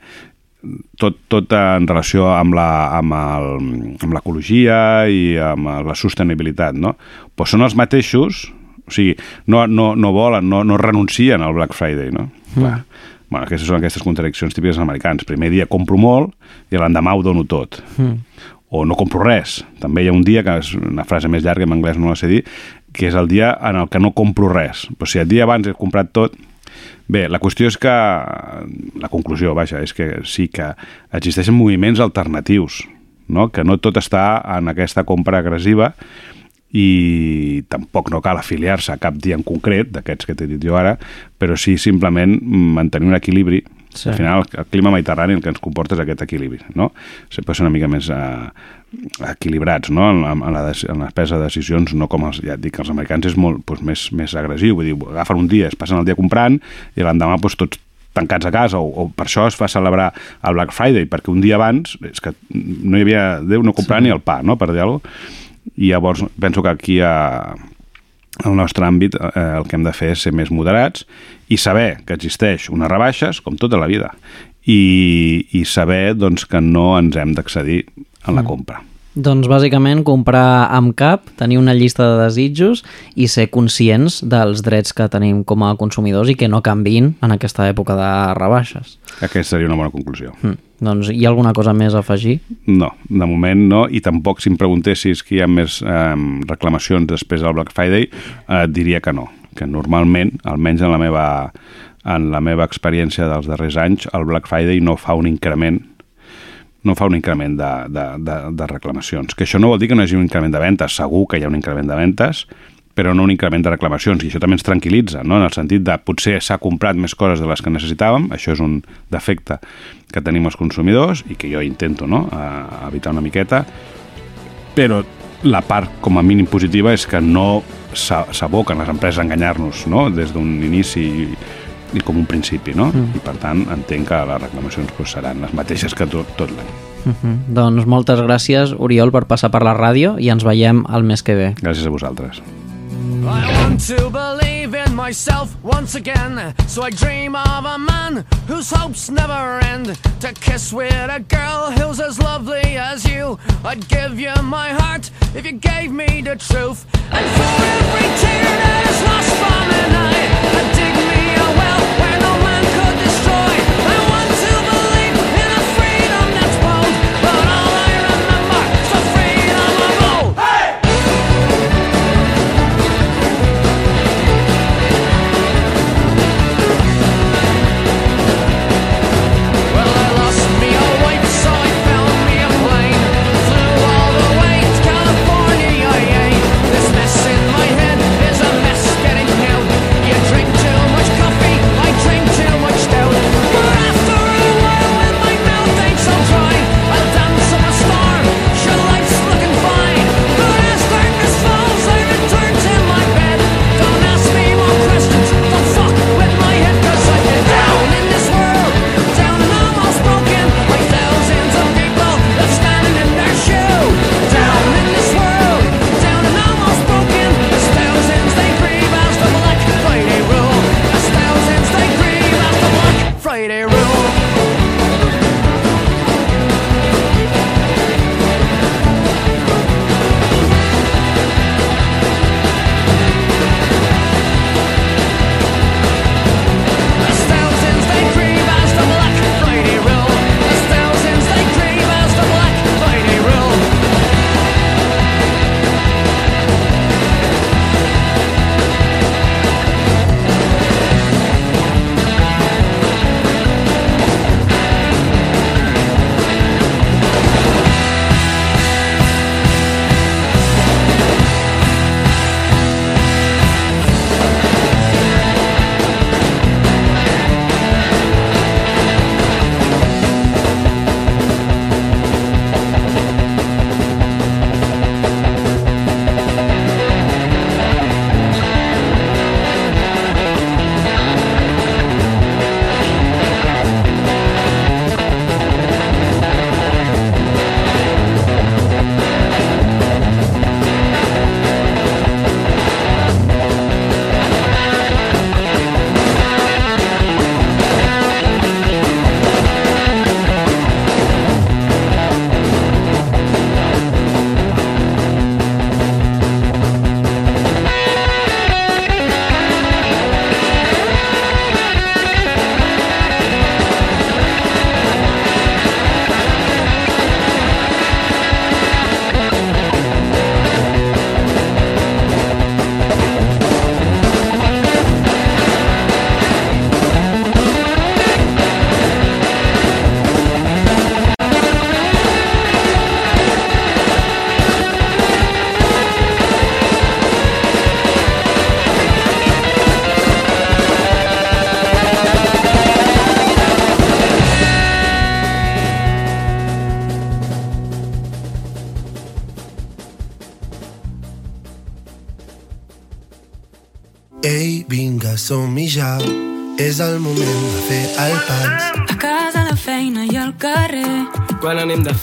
tot, tot en relació amb la- amb el- amb l'ecologia i amb la sostenibilitat, no? Però són els mateixos, o sigui, no, no, no volen, no, no renuncien al Black Friday, no? Clar. Bueno, aquestes són aquestes contradiccions típiques dels americans. Primer dia compro molt i l'endemà ho dono tot. Mm. O no compro res. També hi ha un dia, que és una frase més llarga, en anglès no la sé dir, que és el dia en el que no compro res. Però si el dia abans he comprat tot, Bé, la qüestió és que, la conclusió, vaja, és que sí que existeixen moviments alternatius, no? que no tot està en aquesta compra agressiva i tampoc no cal afiliar-se a cap dia en concret, d'aquests que t'he dit jo ara, però sí simplement mantenir un equilibri. Sí. Al final, el clima mediterrani el que ens comporta és aquest equilibri, no? Sempre ser una mica més eh, equilibrats, no? En, en, la, en la presa de decisions, no com els, ja et dic, els americans és molt doncs, més, més agressiu, vull dir, agafen un dia, es passen el dia comprant i l'endemà doncs, tots tancats a casa, o, o per això es fa celebrar el Black Friday, perquè un dia abans és que no hi havia, Déu no comprar sí. ni el pa, no?, per dir alguna cosa. I llavors penso que aquí a, al nostre àmbit eh, el que hem de fer és ser més moderats i saber que existeix unes rebaixes, com tota la vida, i, i saber doncs, que no ens hem d'excedir en la Mm. compra. Doncs bàsicament comprar amb cap, tenir una llista de desitjos i ser conscients dels drets que tenim com a consumidors i que no canvin en aquesta època de rebaixes. Aquesta seria una bona conclusió. Mm. Doncs hi ha alguna cosa més a afegir? No, de moment no, i tampoc si em preguntessis que hi ha més eh, reclamacions després del Black Friday, eh, et diria que no, que normalment, almenys en la meva, en la meva experiència dels darrers anys, el Black Friday no fa un increment no fa un increment de, de, de, de reclamacions. Que això no vol dir que no hi hagi un increment de ventes, segur que hi ha un increment de ventes, però no un increment de reclamacions, i això també ens tranquil·litza, no? en el sentit de potser s'ha comprat més coses de les que necessitàvem, això és un defecte que tenim els consumidors i que jo intento no? a, evitar una miqueta, però la part com a mínim positiva és que no s'a- s'aboquen les empreses a enganyar-nos no? des d'un inici i, i com un principi, no? Mm. I per tant entenc que les reclamacions doncs, seran les mateixes que tot, tot l'any. Uh -huh. Doncs moltes gràcies, Oriol, per passar per la ràdio i ens veiem el mes que ve. Gràcies a vosaltres. I want to believe in myself once again. So I dream of a man whose hopes never end. To kiss with a girl who's as lovely as you. I'd give you my heart if you gave me the truth. And for every tear that is lost from an eye, I'd dig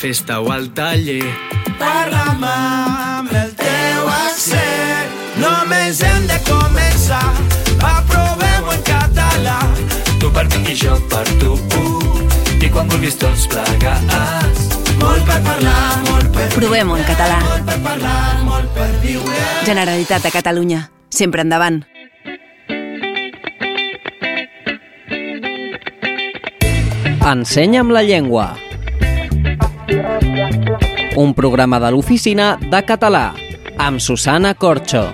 festa o al taller. Parla'm amb el teu accent. Només hem de començar. Va, provem-ho en català. Tu per mi i jo per tu. I quan vulguis tots plegats. Molt per parlar, molt per Provem-ho en català. Molt per parlar, molt per viure. Generalitat de Catalunya. Sempre endavant. Ensenya'm la llengua. Un programa de l'oficina de català amb Susana Corxo.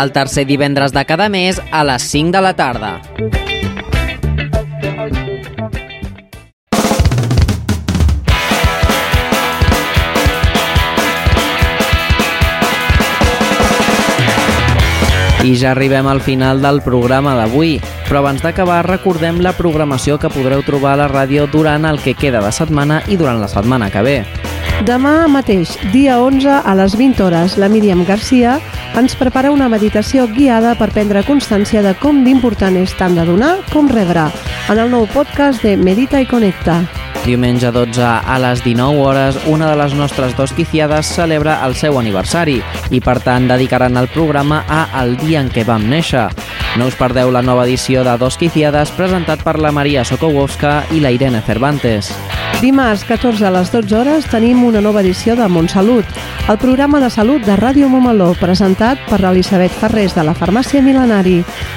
El tercer divendres de cada mes a les 5 de la tarda. I ja arribem al final del programa d'avui, però abans d'acabar recordem la programació que podreu trobar a la ràdio durant el que queda de setmana i durant la setmana que ve. Demà mateix, dia 11, a les 20 hores, la Míriam Garcia ens prepara una meditació guiada per prendre constància de com d'important és tant de donar com rebre, en el nou podcast de Medita i Connecta. Diumenge 12 a les 19 hores, una de les nostres dos quiciades celebra el seu aniversari i per tant dedicaran el programa a El dia en què vam néixer. No us perdeu la nova edició de Dos Quiciades presentat per la Maria Sokołowska i la Irene Cervantes. Dimarts 14 a les 12 hores tenim una nova edició de Montsalut, el programa de salut de Ràdio Momaló, presentat per l'Elisabet Ferrés de la Farmàcia Milenari.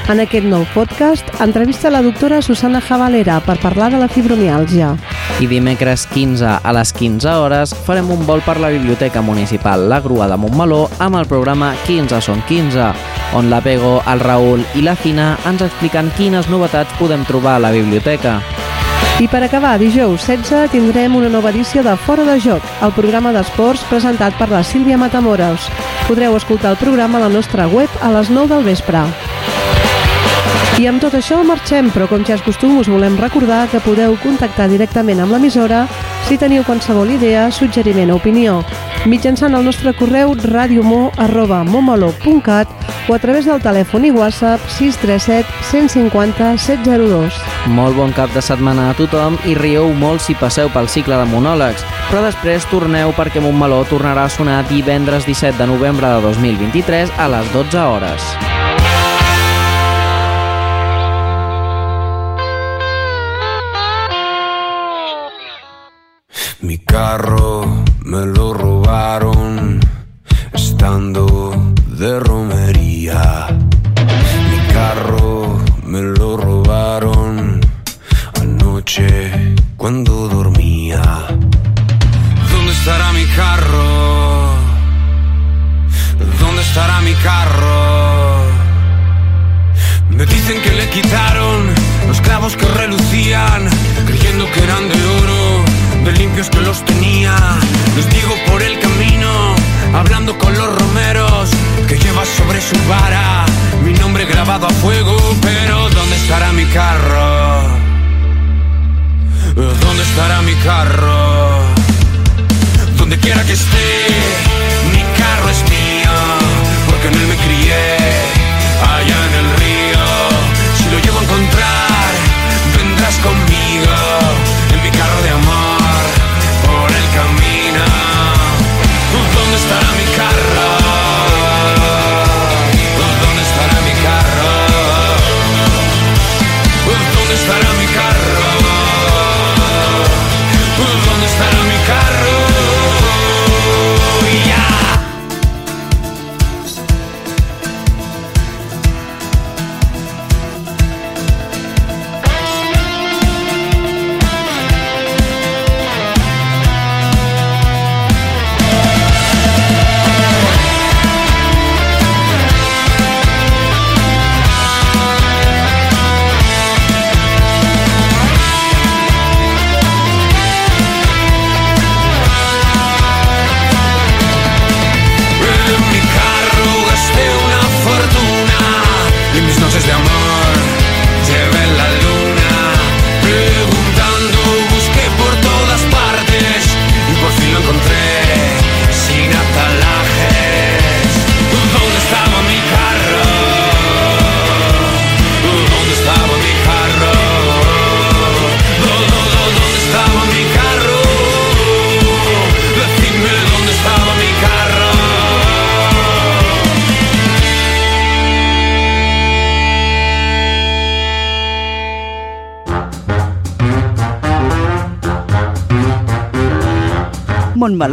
En aquest nou podcast entrevista la doctora Susana Javalera per parlar de la fibromiàlgia. I dimecres 15 a les 15 hores farem un vol per la Biblioteca Municipal La Grua de Montmeló amb el programa 15 són 15, on la Pego, el Raül i la Fina ens expliquen quines novetats podem trobar a la biblioteca. I per acabar, dijous 16 tindrem una nova edició de Fora de Joc, el programa d'esports presentat per la Sílvia Matamoros. Podreu escoltar el programa a la nostra web a les 9 del vespre. I amb tot això marxem, però com ja és costum us volem recordar que podeu contactar directament amb l'emissora si teniu qualsevol idea, suggeriment o opinió, mitjançant el nostre correu radiomo.momolo.cat o a través del telèfon i WhatsApp 637 150 702. Molt bon cap de setmana a tothom i rieu molt si passeu pel cicle de monòlegs, però després torneu perquè Montmeló tornarà a sonar divendres 17 de novembre de 2023 a les 12 hores. Mi carro me lo estando de romería. Mi carro me lo robaron anoche cuando dormía. ¿Dónde estará mi carro? ¿Dónde estará mi carro? Me dicen que le quitaron los clavos que relucían, creyendo que eran de oro, de limpios que los tenía. Les digo por el camino, hablando con los romeros,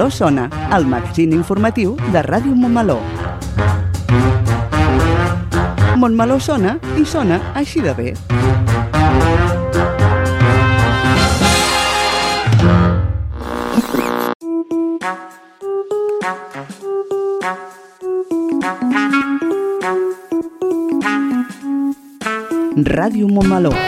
Montmeló Sona, el magazín informatiu de Ràdio Montmeló. Montmeló sona i sona així de bé. Ràdio Montmeló.